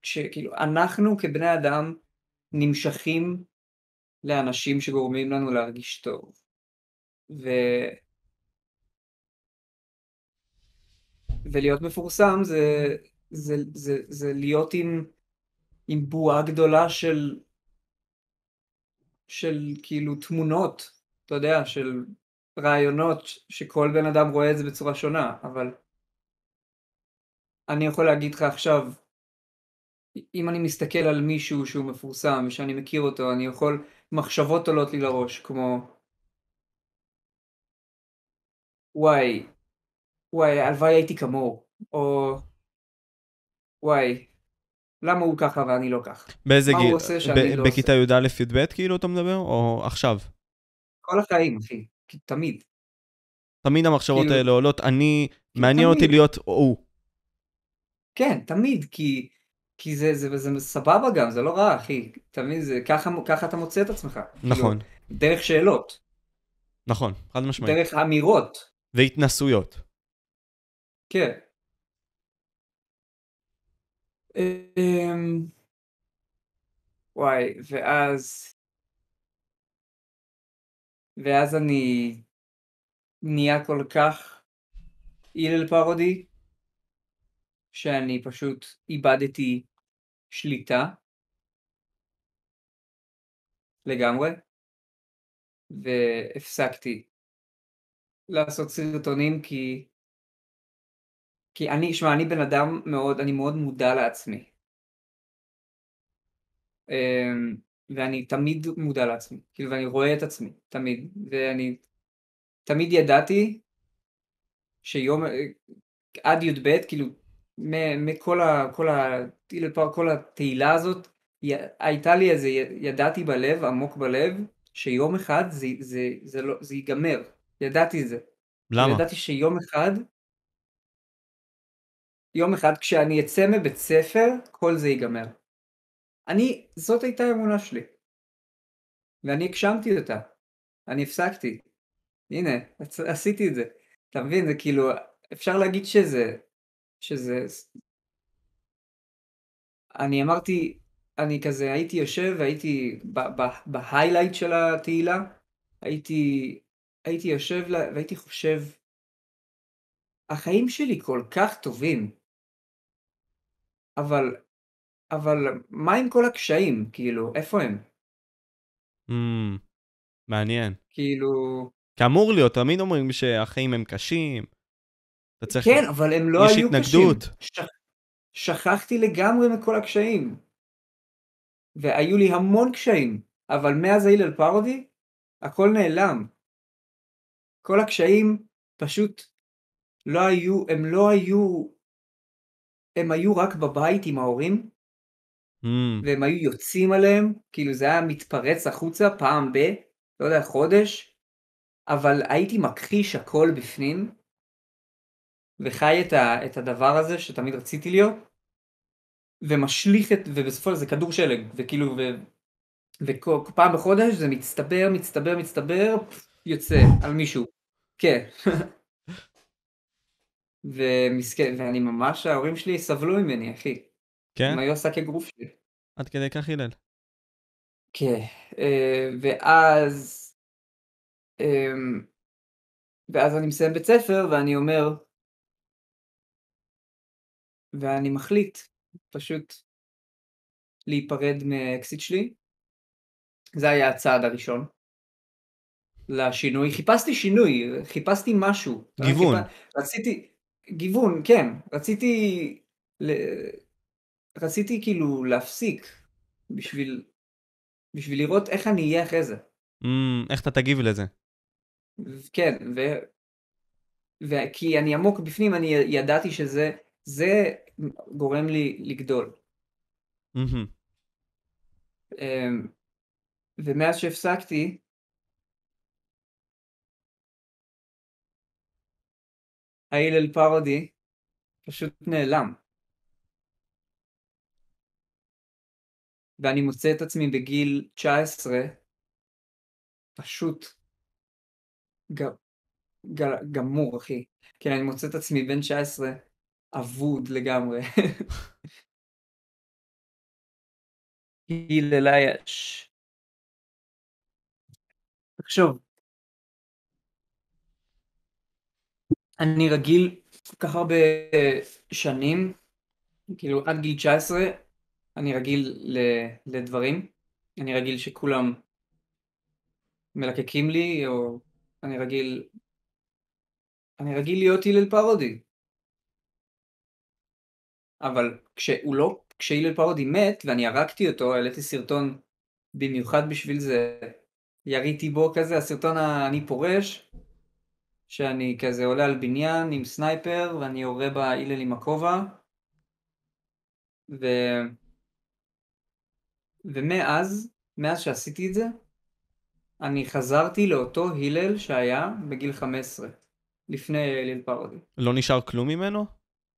שכאילו אנחנו כבני אדם נמשכים לאנשים שגורמים לנו להרגיש טוב. ו... ולהיות מפורסם זה, זה, זה, זה להיות עם, עם בועה גדולה של, של כאילו תמונות, אתה יודע, של רעיונות שכל בן אדם רואה את זה בצורה שונה, אבל אני יכול להגיד לך עכשיו, אם אני מסתכל על מישהו שהוא מפורסם ושאני מכיר אותו, אני יכול, מחשבות עולות לי לראש, כמו וואי, וואי, הלוואי הייתי כמוהו, או וואי, למה הוא ככה ואני לא ככה? באיזה מה גיל? הוא עושה שאני לא בכיתה י"א-י"ב כאילו אתה מדבר, או עכשיו? כל החיים, אחי, תמיד. תמיד המחשבות כאילו- האלה עולות, אני, מעניין תמיד. אותי להיות הוא. כן, תמיד, כי, כי זה, זה, זה, זה סבבה גם, זה לא רע, אחי. תמיד זה, ככה, ככה אתה מוצא את עצמך. נכון, כאילו, דרך שאלות, נכון, חד משמעית. דרך אמירות, והתנסויות. כן. אמ, וואי, ואז... ואז אני נהיה כל כך הלל פרודי, שאני פשוט איבדתי שליטה לגמרי, והפסקתי לעשות סרטונים כי כי אני, שמע, אני בן אדם מאוד, אני מאוד מודע לעצמי. אמ, ואני תמיד מודע לעצמי, כאילו, ואני רואה את עצמי, תמיד, ואני תמיד ידעתי שיום, עד י"ב, כאילו, מכל ה... כל ה... כל התהילה הזאת, הייתה לי איזה, ידעתי בלב, עמוק בלב, שיום אחד זה, זה, זה, לא, זה ייגמר, ידעתי את זה. למה? ידעתי שיום אחד, יום אחד כשאני אצא מבית ספר, כל זה ייגמר. אני, זאת הייתה האמונה שלי. ואני הגשמתי אותה. אני הפסקתי. הנה, עש- עשיתי את זה. אתה מבין? זה כאילו, אפשר להגיד שזה, שזה... אני אמרתי, אני כזה הייתי יושב והייתי בהיילייט של התהילה, הייתי, הייתי יושב לה- והייתי חושב, החיים שלי כל כך טובים, אבל, אבל מה עם כל הקשיים? כאילו, איפה הם? Mm, מעניין. כאילו... כי אמור להיות, תמיד אומרים שהחיים הם קשים. אתה צריך... כן, אבל הם לא היו התנגדות. קשים. ש... שכחתי לגמרי מכל הקשיים. והיו לי המון קשיים, אבל מאז הלל פרודי, הכל נעלם. כל הקשיים פשוט לא היו, הם לא היו, הם היו רק בבית עם ההורים, Mm, והם היו יוצאים עליהם, כאילו זה היה מתפרץ החוצה פעם ב, לא יודע, חודש, אבל הייתי מכחיש הכל בפנים, וחי את, ה, את הדבר הזה שתמיד רציתי להיות, ומשליך את, ובסופו של זה כדור שלג, וכאילו, ו, ופעם בחודש זה מצטבר, מצטבר, מצטבר, יוצא על מישהו. כן. ומסכן, ואני ממש, ההורים שלי סבלו ממני, אחי. כן? הם היו השק אגרוף שלי. עד כדי כך הלל. כן, אה, ואז, אמ, ואז אני מסיים בית ספר ואני אומר, ואני מחליט פשוט להיפרד מהאקסיט שלי. זה היה הצעד הראשון לשינוי. חיפשתי שינוי, חיפשתי משהו. גיוון. חיפ... רציתי, גיוון, כן. רציתי, ל... רציתי כאילו להפסיק בשביל, בשביל לראות איך אני אהיה אחרי זה. Mm, איך אתה תגיב לזה? כן, ו... וכי אני עמוק בפנים, אני ידעתי שזה, זה גורם לי לגדול. מהמם. אמ, ומאז שהפסקתי, ההלל פרודי פשוט נעלם. ואני מוצא את עצמי בגיל 19, פשוט ג... ג... גמור, אחי. כן, אני מוצא את עצמי בן 19, אבוד לגמרי. הלל אייש. תחשוב. אני רגיל כל כך הרבה שנים, כאילו עד גיל 19, אני רגיל לדברים. אני רגיל שכולם מלקקים לי, או אני רגיל... אני רגיל להיות הלל פרודי. אבל כשהוא לא, כשהלל פרודי מת ואני הרגתי אותו, העליתי סרטון במיוחד בשביל זה, יריתי בו כזה, הסרטון ה"אני פורש", שאני כזה עולה על בניין עם סנייפר ואני יורה בהלל עם הכובע. ו... ומאז, מאז שעשיתי את זה, אני חזרתי לאותו הלל שהיה בגיל 15, לפני הלל פרודי. לא נשאר כלום ממנו?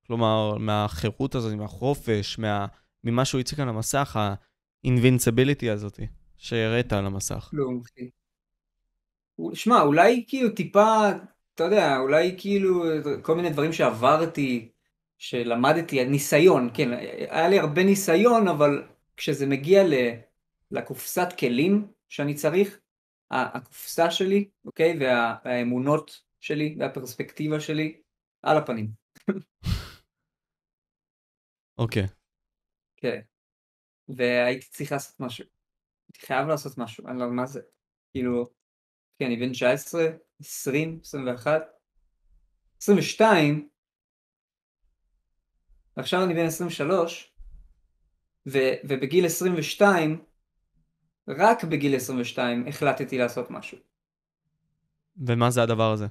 כלומר, מהחירות הזאת, מהחופש, מה... ממה שהוא הציג על המסך, ה-invincibility הזאת, שהראית על המסך. כלום, אחי. שמע, אולי כאילו טיפה, אתה יודע, אולי כאילו כל מיני דברים שעברתי, שלמדתי, ניסיון, כן, היה לי הרבה ניסיון, אבל כשזה מגיע לקופסת כלים שאני צריך, הקופסה שלי, אוקיי, והאמונות שלי והפרספקטיבה שלי, על הפנים. אוקיי. כן. והייתי צריך לעשות משהו. הייתי חייב לעשות משהו, אני לא יודע מה זה. כאילו, כן, אני בן 19, 20, 21, 22, ועכשיו אני בן 23, ו, ובגיל 22, רק בגיל 22 החלטתי לעשות משהו. ומה זה הדבר הזה?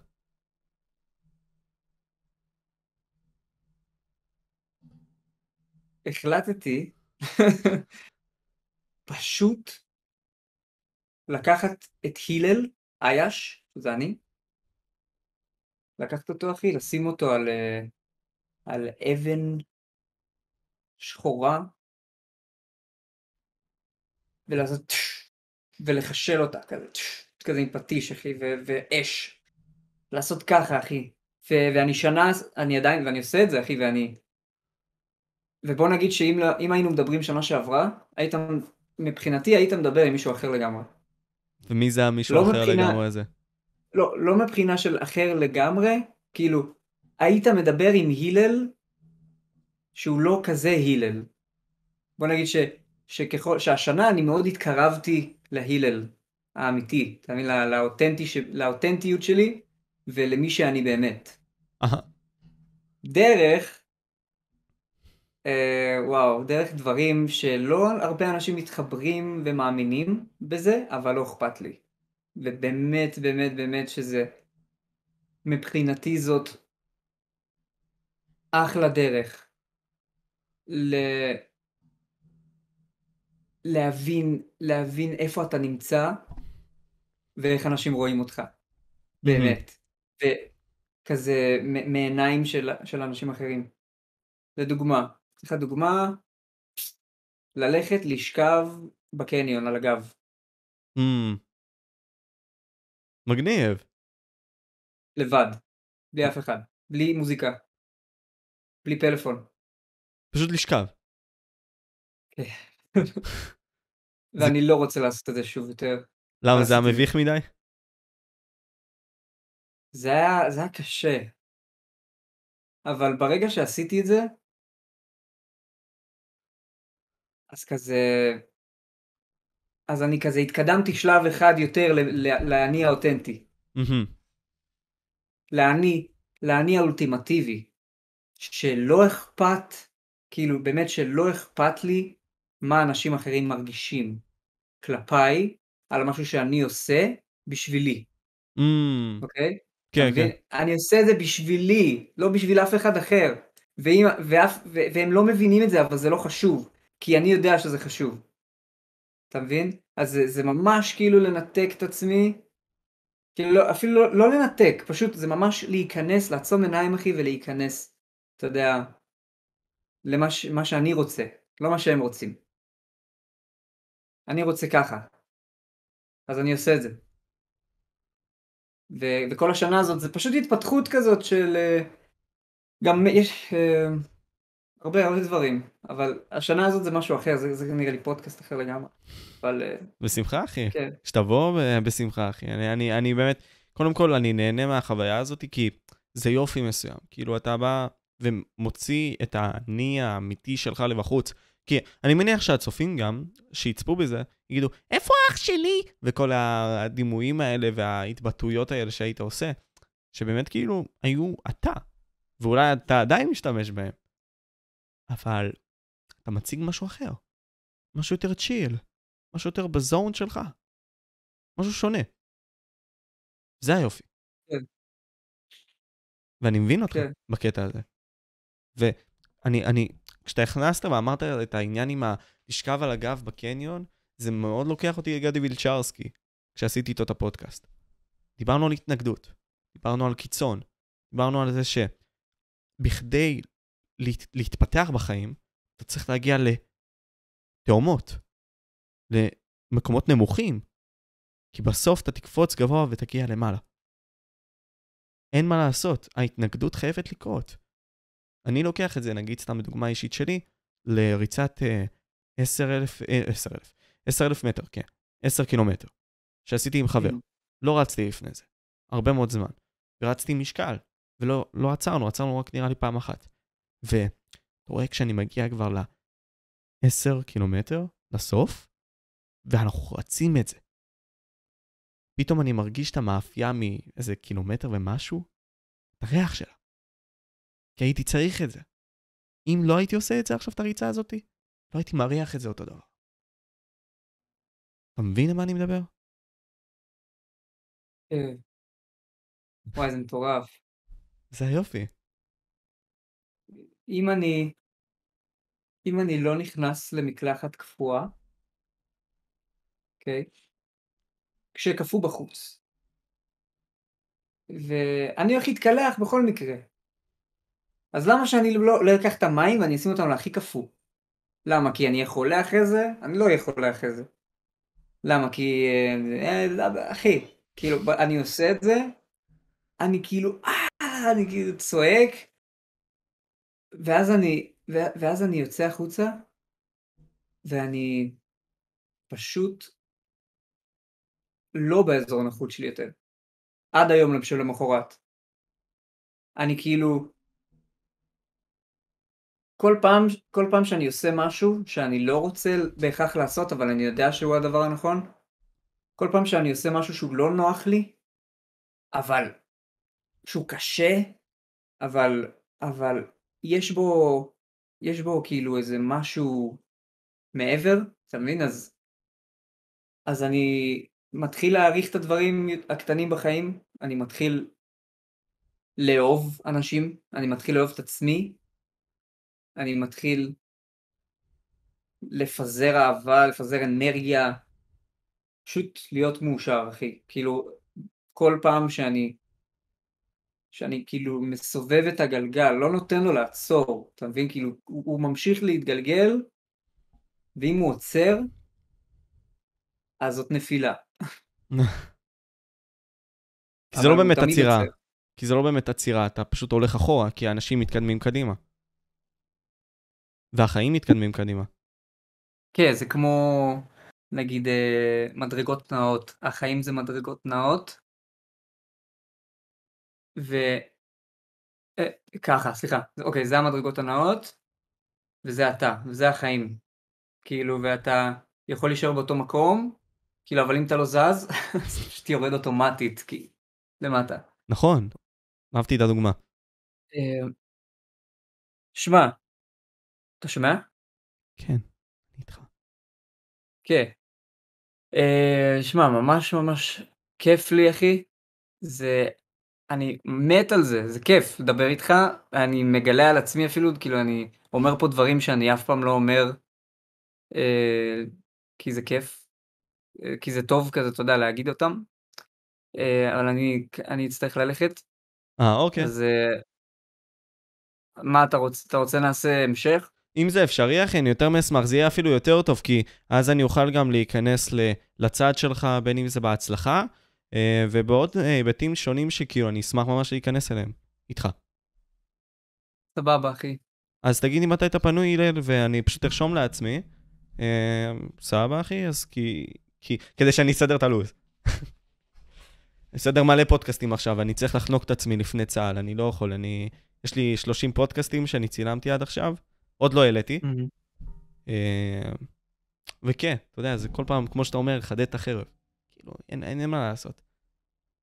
החלטתי פשוט לקחת את הלל, אייש, זה אני, לקחת אותו אחי, לשים אותו על, אה, על אבן שחורה, ולעשות ולחשל אותה כזה, כזה עם פטיש אחי, ואש, לעשות ככה אחי, ואני שנה, אני עדיין, ואני עושה את זה אחי, ואני ובוא נגיד שאם לא, היינו מדברים שנה שעברה, היית, מבחינתי היית מדבר עם מישהו אחר לגמרי. ומי זה המישהו לא אחר מבחינה, לגמרי הזה? לא, לא מבחינה של אחר לגמרי, כאילו, היית מדבר עם הלל שהוא לא כזה הלל. בוא נגיד ש, שככל, שהשנה אני מאוד התקרבתי להלל האמיתי, אתה מבין? לאותנטי, לאותנטיות שלי ולמי שאני באמת. דרך אה, וואו, דרך דברים שלא הרבה אנשים מתחברים ומאמינים בזה, אבל לא אכפת לי. ובאמת, באמת, באמת שזה, מבחינתי זאת אחלה דרך ל... להבין, להבין איפה אתה נמצא ואיך אנשים רואים אותך. באמת. וכזה מעיניים של, של אנשים אחרים. לדוגמה, לך דוגמה, ללכת לשכב בקניון על הגב. Mm. מגניב. לבד, בלי אף אחד, בלי מוזיקה, בלי פלאפון. פשוט לשכב. ואני לא רוצה לעשות את זה שוב יותר. למה זה היה מביך מדי? זה היה, זה היה קשה. אבל ברגע שעשיתי את זה, אז כזה... אז אני כזה התקדמתי שלב אחד יותר לאני האותנטי. לאני, לאני האולטימטיבי. שלא אכפת, כאילו באמת שלא אכפת לי מה אנשים אחרים מרגישים כלפיי על משהו שאני עושה בשבילי. אוקיי? כן, כן. אני עושה את זה בשבילי, לא בשביל אף אחד אחר. ואם, ואף, והם לא מבינים את זה, אבל זה לא חשוב. כי אני יודע שזה חשוב. אתה מבין? אז זה, זה ממש כאילו לנתק את עצמי, כאילו לא, אפילו לא, לא לנתק, פשוט זה ממש להיכנס, לעצום עיניים אחי ולהיכנס, אתה יודע, למה ש, שאני רוצה, לא מה שהם רוצים. אני רוצה ככה, אז אני עושה את זה. ו- וכל השנה הזאת זה פשוט התפתחות כזאת של... גם יש אה, הרבה הרבה דברים, אבל השנה הזאת זה משהו אחר, זה, זה נראה לי פודקאסט אחר לגמרי. אבל אה, בשמחה, אחי. כן, שתבוא, בשמחה, אחי. אני, אני, אני באמת, קודם כל, אני נהנה מהחוויה הזאת, כי זה יופי מסוים. כאילו, אתה בא ומוציא את האני האמיתי שלך לבחוץ. כי אני מניח שהצופים גם, שיצפו בזה, יגידו, איפה אח שלי? וכל הדימויים האלה וההתבטאויות האלה שהיית עושה, שבאמת כאילו היו אתה, ואולי אתה עדיין משתמש בהם. אבל אתה מציג משהו אחר, משהו יותר צ'יל, משהו יותר בזון שלך, משהו שונה. זה היופי. כן. ואני מבין אותך כן. בקטע הזה. ואני, אני, כשאתה הכנסת ואמרת את העניין עם הלשכב על הגב בקניון, זה מאוד לוקח אותי לגדי וילצ'רסקי, כשעשיתי איתו את הפודקאסט. דיברנו על התנגדות, דיברנו על קיצון, דיברנו על זה שבכדי להת, להתפתח בחיים, אתה צריך להגיע לתאומות, למקומות נמוכים, כי בסוף אתה תקפוץ גבוה ותגיע למעלה. אין מה לעשות, ההתנגדות חייבת לקרות. אני לוקח את זה, נגיד סתם בדוגמה אישית שלי, לריצת 10,000, אה, 10,000, 10,000 מטר, כן, 10 קילומטר, שעשיתי עם חבר. לא רצתי לפני זה, הרבה מאוד זמן. ורצתי עם משקל, ולא לא עצרנו, עצרנו רק נראה לי פעם אחת. ואתה רואה כשאני מגיע כבר ל-10 קילומטר, לסוף, ואנחנו רצים את זה. פתאום אני מרגיש את המאפייה מאיזה קילומטר ומשהו, את הריח שלה. כי הייתי צריך את זה. אם לא הייתי עושה את זה עכשיו, את הריצה הזאתי, לא הייתי מריח את זה אותו דבר. אתה מבין על מה אני מדבר? כן. וואי, זה מטורף. זה היופי. אם אני, אם אני לא נכנס למקלחת קפואה, אוקיי? כשקפוא בחוץ. ואני הולך להתקלח בכל מקרה. אז למה שאני לא, לא אקח את המים ואני אשים אותם להכי קפוא? למה? כי אני אהיה חולה אחרי זה? אני לא אהיה חולה אחרי זה. למה? כי... אה, אה, אחי, כאילו, אני עושה את זה, אני כאילו, אה, אני כאילו צועק, ואז אני, ואז אני יוצא החוצה, ואני פשוט לא באזור הנוחות שלי יותר. עד היום של למחרת. אני כאילו... כל פעם, כל פעם שאני עושה משהו שאני לא רוצה בהכרח לעשות, אבל אני יודע שהוא הדבר הנכון, כל פעם שאני עושה משהו שהוא לא נוח לי, אבל שהוא קשה, אבל, אבל יש בו, יש בו כאילו איזה משהו מעבר, אתה מבין? אז, אז אני מתחיל להעריך את הדברים הקטנים בחיים, אני מתחיל לאהוב אנשים, אני מתחיל לאהוב את עצמי, אני מתחיל לפזר אהבה, לפזר אנרגיה, פשוט להיות מאושר, אחי. כאילו, כל פעם שאני, שאני כאילו מסובב את הגלגל, לא נותן לו לעצור, אתה מבין? כאילו, הוא, הוא ממשיך להתגלגל, ואם הוא עוצר, אז זאת נפילה. כי זה לא באמת עצירה. כי זה לא באמת עצירה, אתה פשוט הולך אחורה, כי האנשים מתקדמים קדימה. והחיים מתקדמים קדימה. כן, זה כמו, נגיד, אה, מדרגות נאות. החיים זה מדרגות נאות. ו... אה, ככה, סליחה. אוקיי, זה המדרגות הנאות, וזה אתה, וזה החיים. כאילו, ואתה יכול להישאר באותו מקום, כאילו, אבל אם אתה לא זז, אז פשוט יורד אוטומטית, כי... למטה. נכון, אהבתי את הדוגמה. אה, שמע, אתה שומע? כן, אני איתך. כן. אה, שמע, ממש ממש כיף לי, אחי. זה... אני מת על זה, זה כיף לדבר איתך. אני מגלה על עצמי אפילו, כאילו, אני אומר פה דברים שאני אף פעם לא אומר, אה, כי זה כיף. אה, כי זה טוב כזה, אתה יודע, להגיד אותם. אה, אבל אני, אני אצטרך ללכת. אה, אוקיי. אז אה, מה אתה רוצה? אתה רוצה נעשה המשך? אם זה אפשרי, אחי, אני יותר מאשמח, זה יהיה אפילו יותר טוב, כי אז אני אוכל גם להיכנס לצד שלך, בין אם זה בהצלחה, אה, ובעוד אה, היבטים שונים שכאילו אני אשמח ממש להיכנס אליהם, איתך. סבבה, אחי. אז תגידי מתי אתה פנוי, הלל, ואני פשוט ארשום לעצמי. אה, סבבה, אחי? אז כי... כי... כדי שאני אסדר את הלו"ז. אסדר מלא פודקאסטים עכשיו, אני צריך לחנוק את עצמי לפני צה"ל, אני לא יכול, אני... יש לי 30 פודקאסטים שאני צילמתי עד עכשיו, עוד לא העליתי. אה, וכן, אתה יודע, זה כל פעם, כמו שאתה אומר, חדד את החרב. כאילו, אין, אין, אין מה לעשות.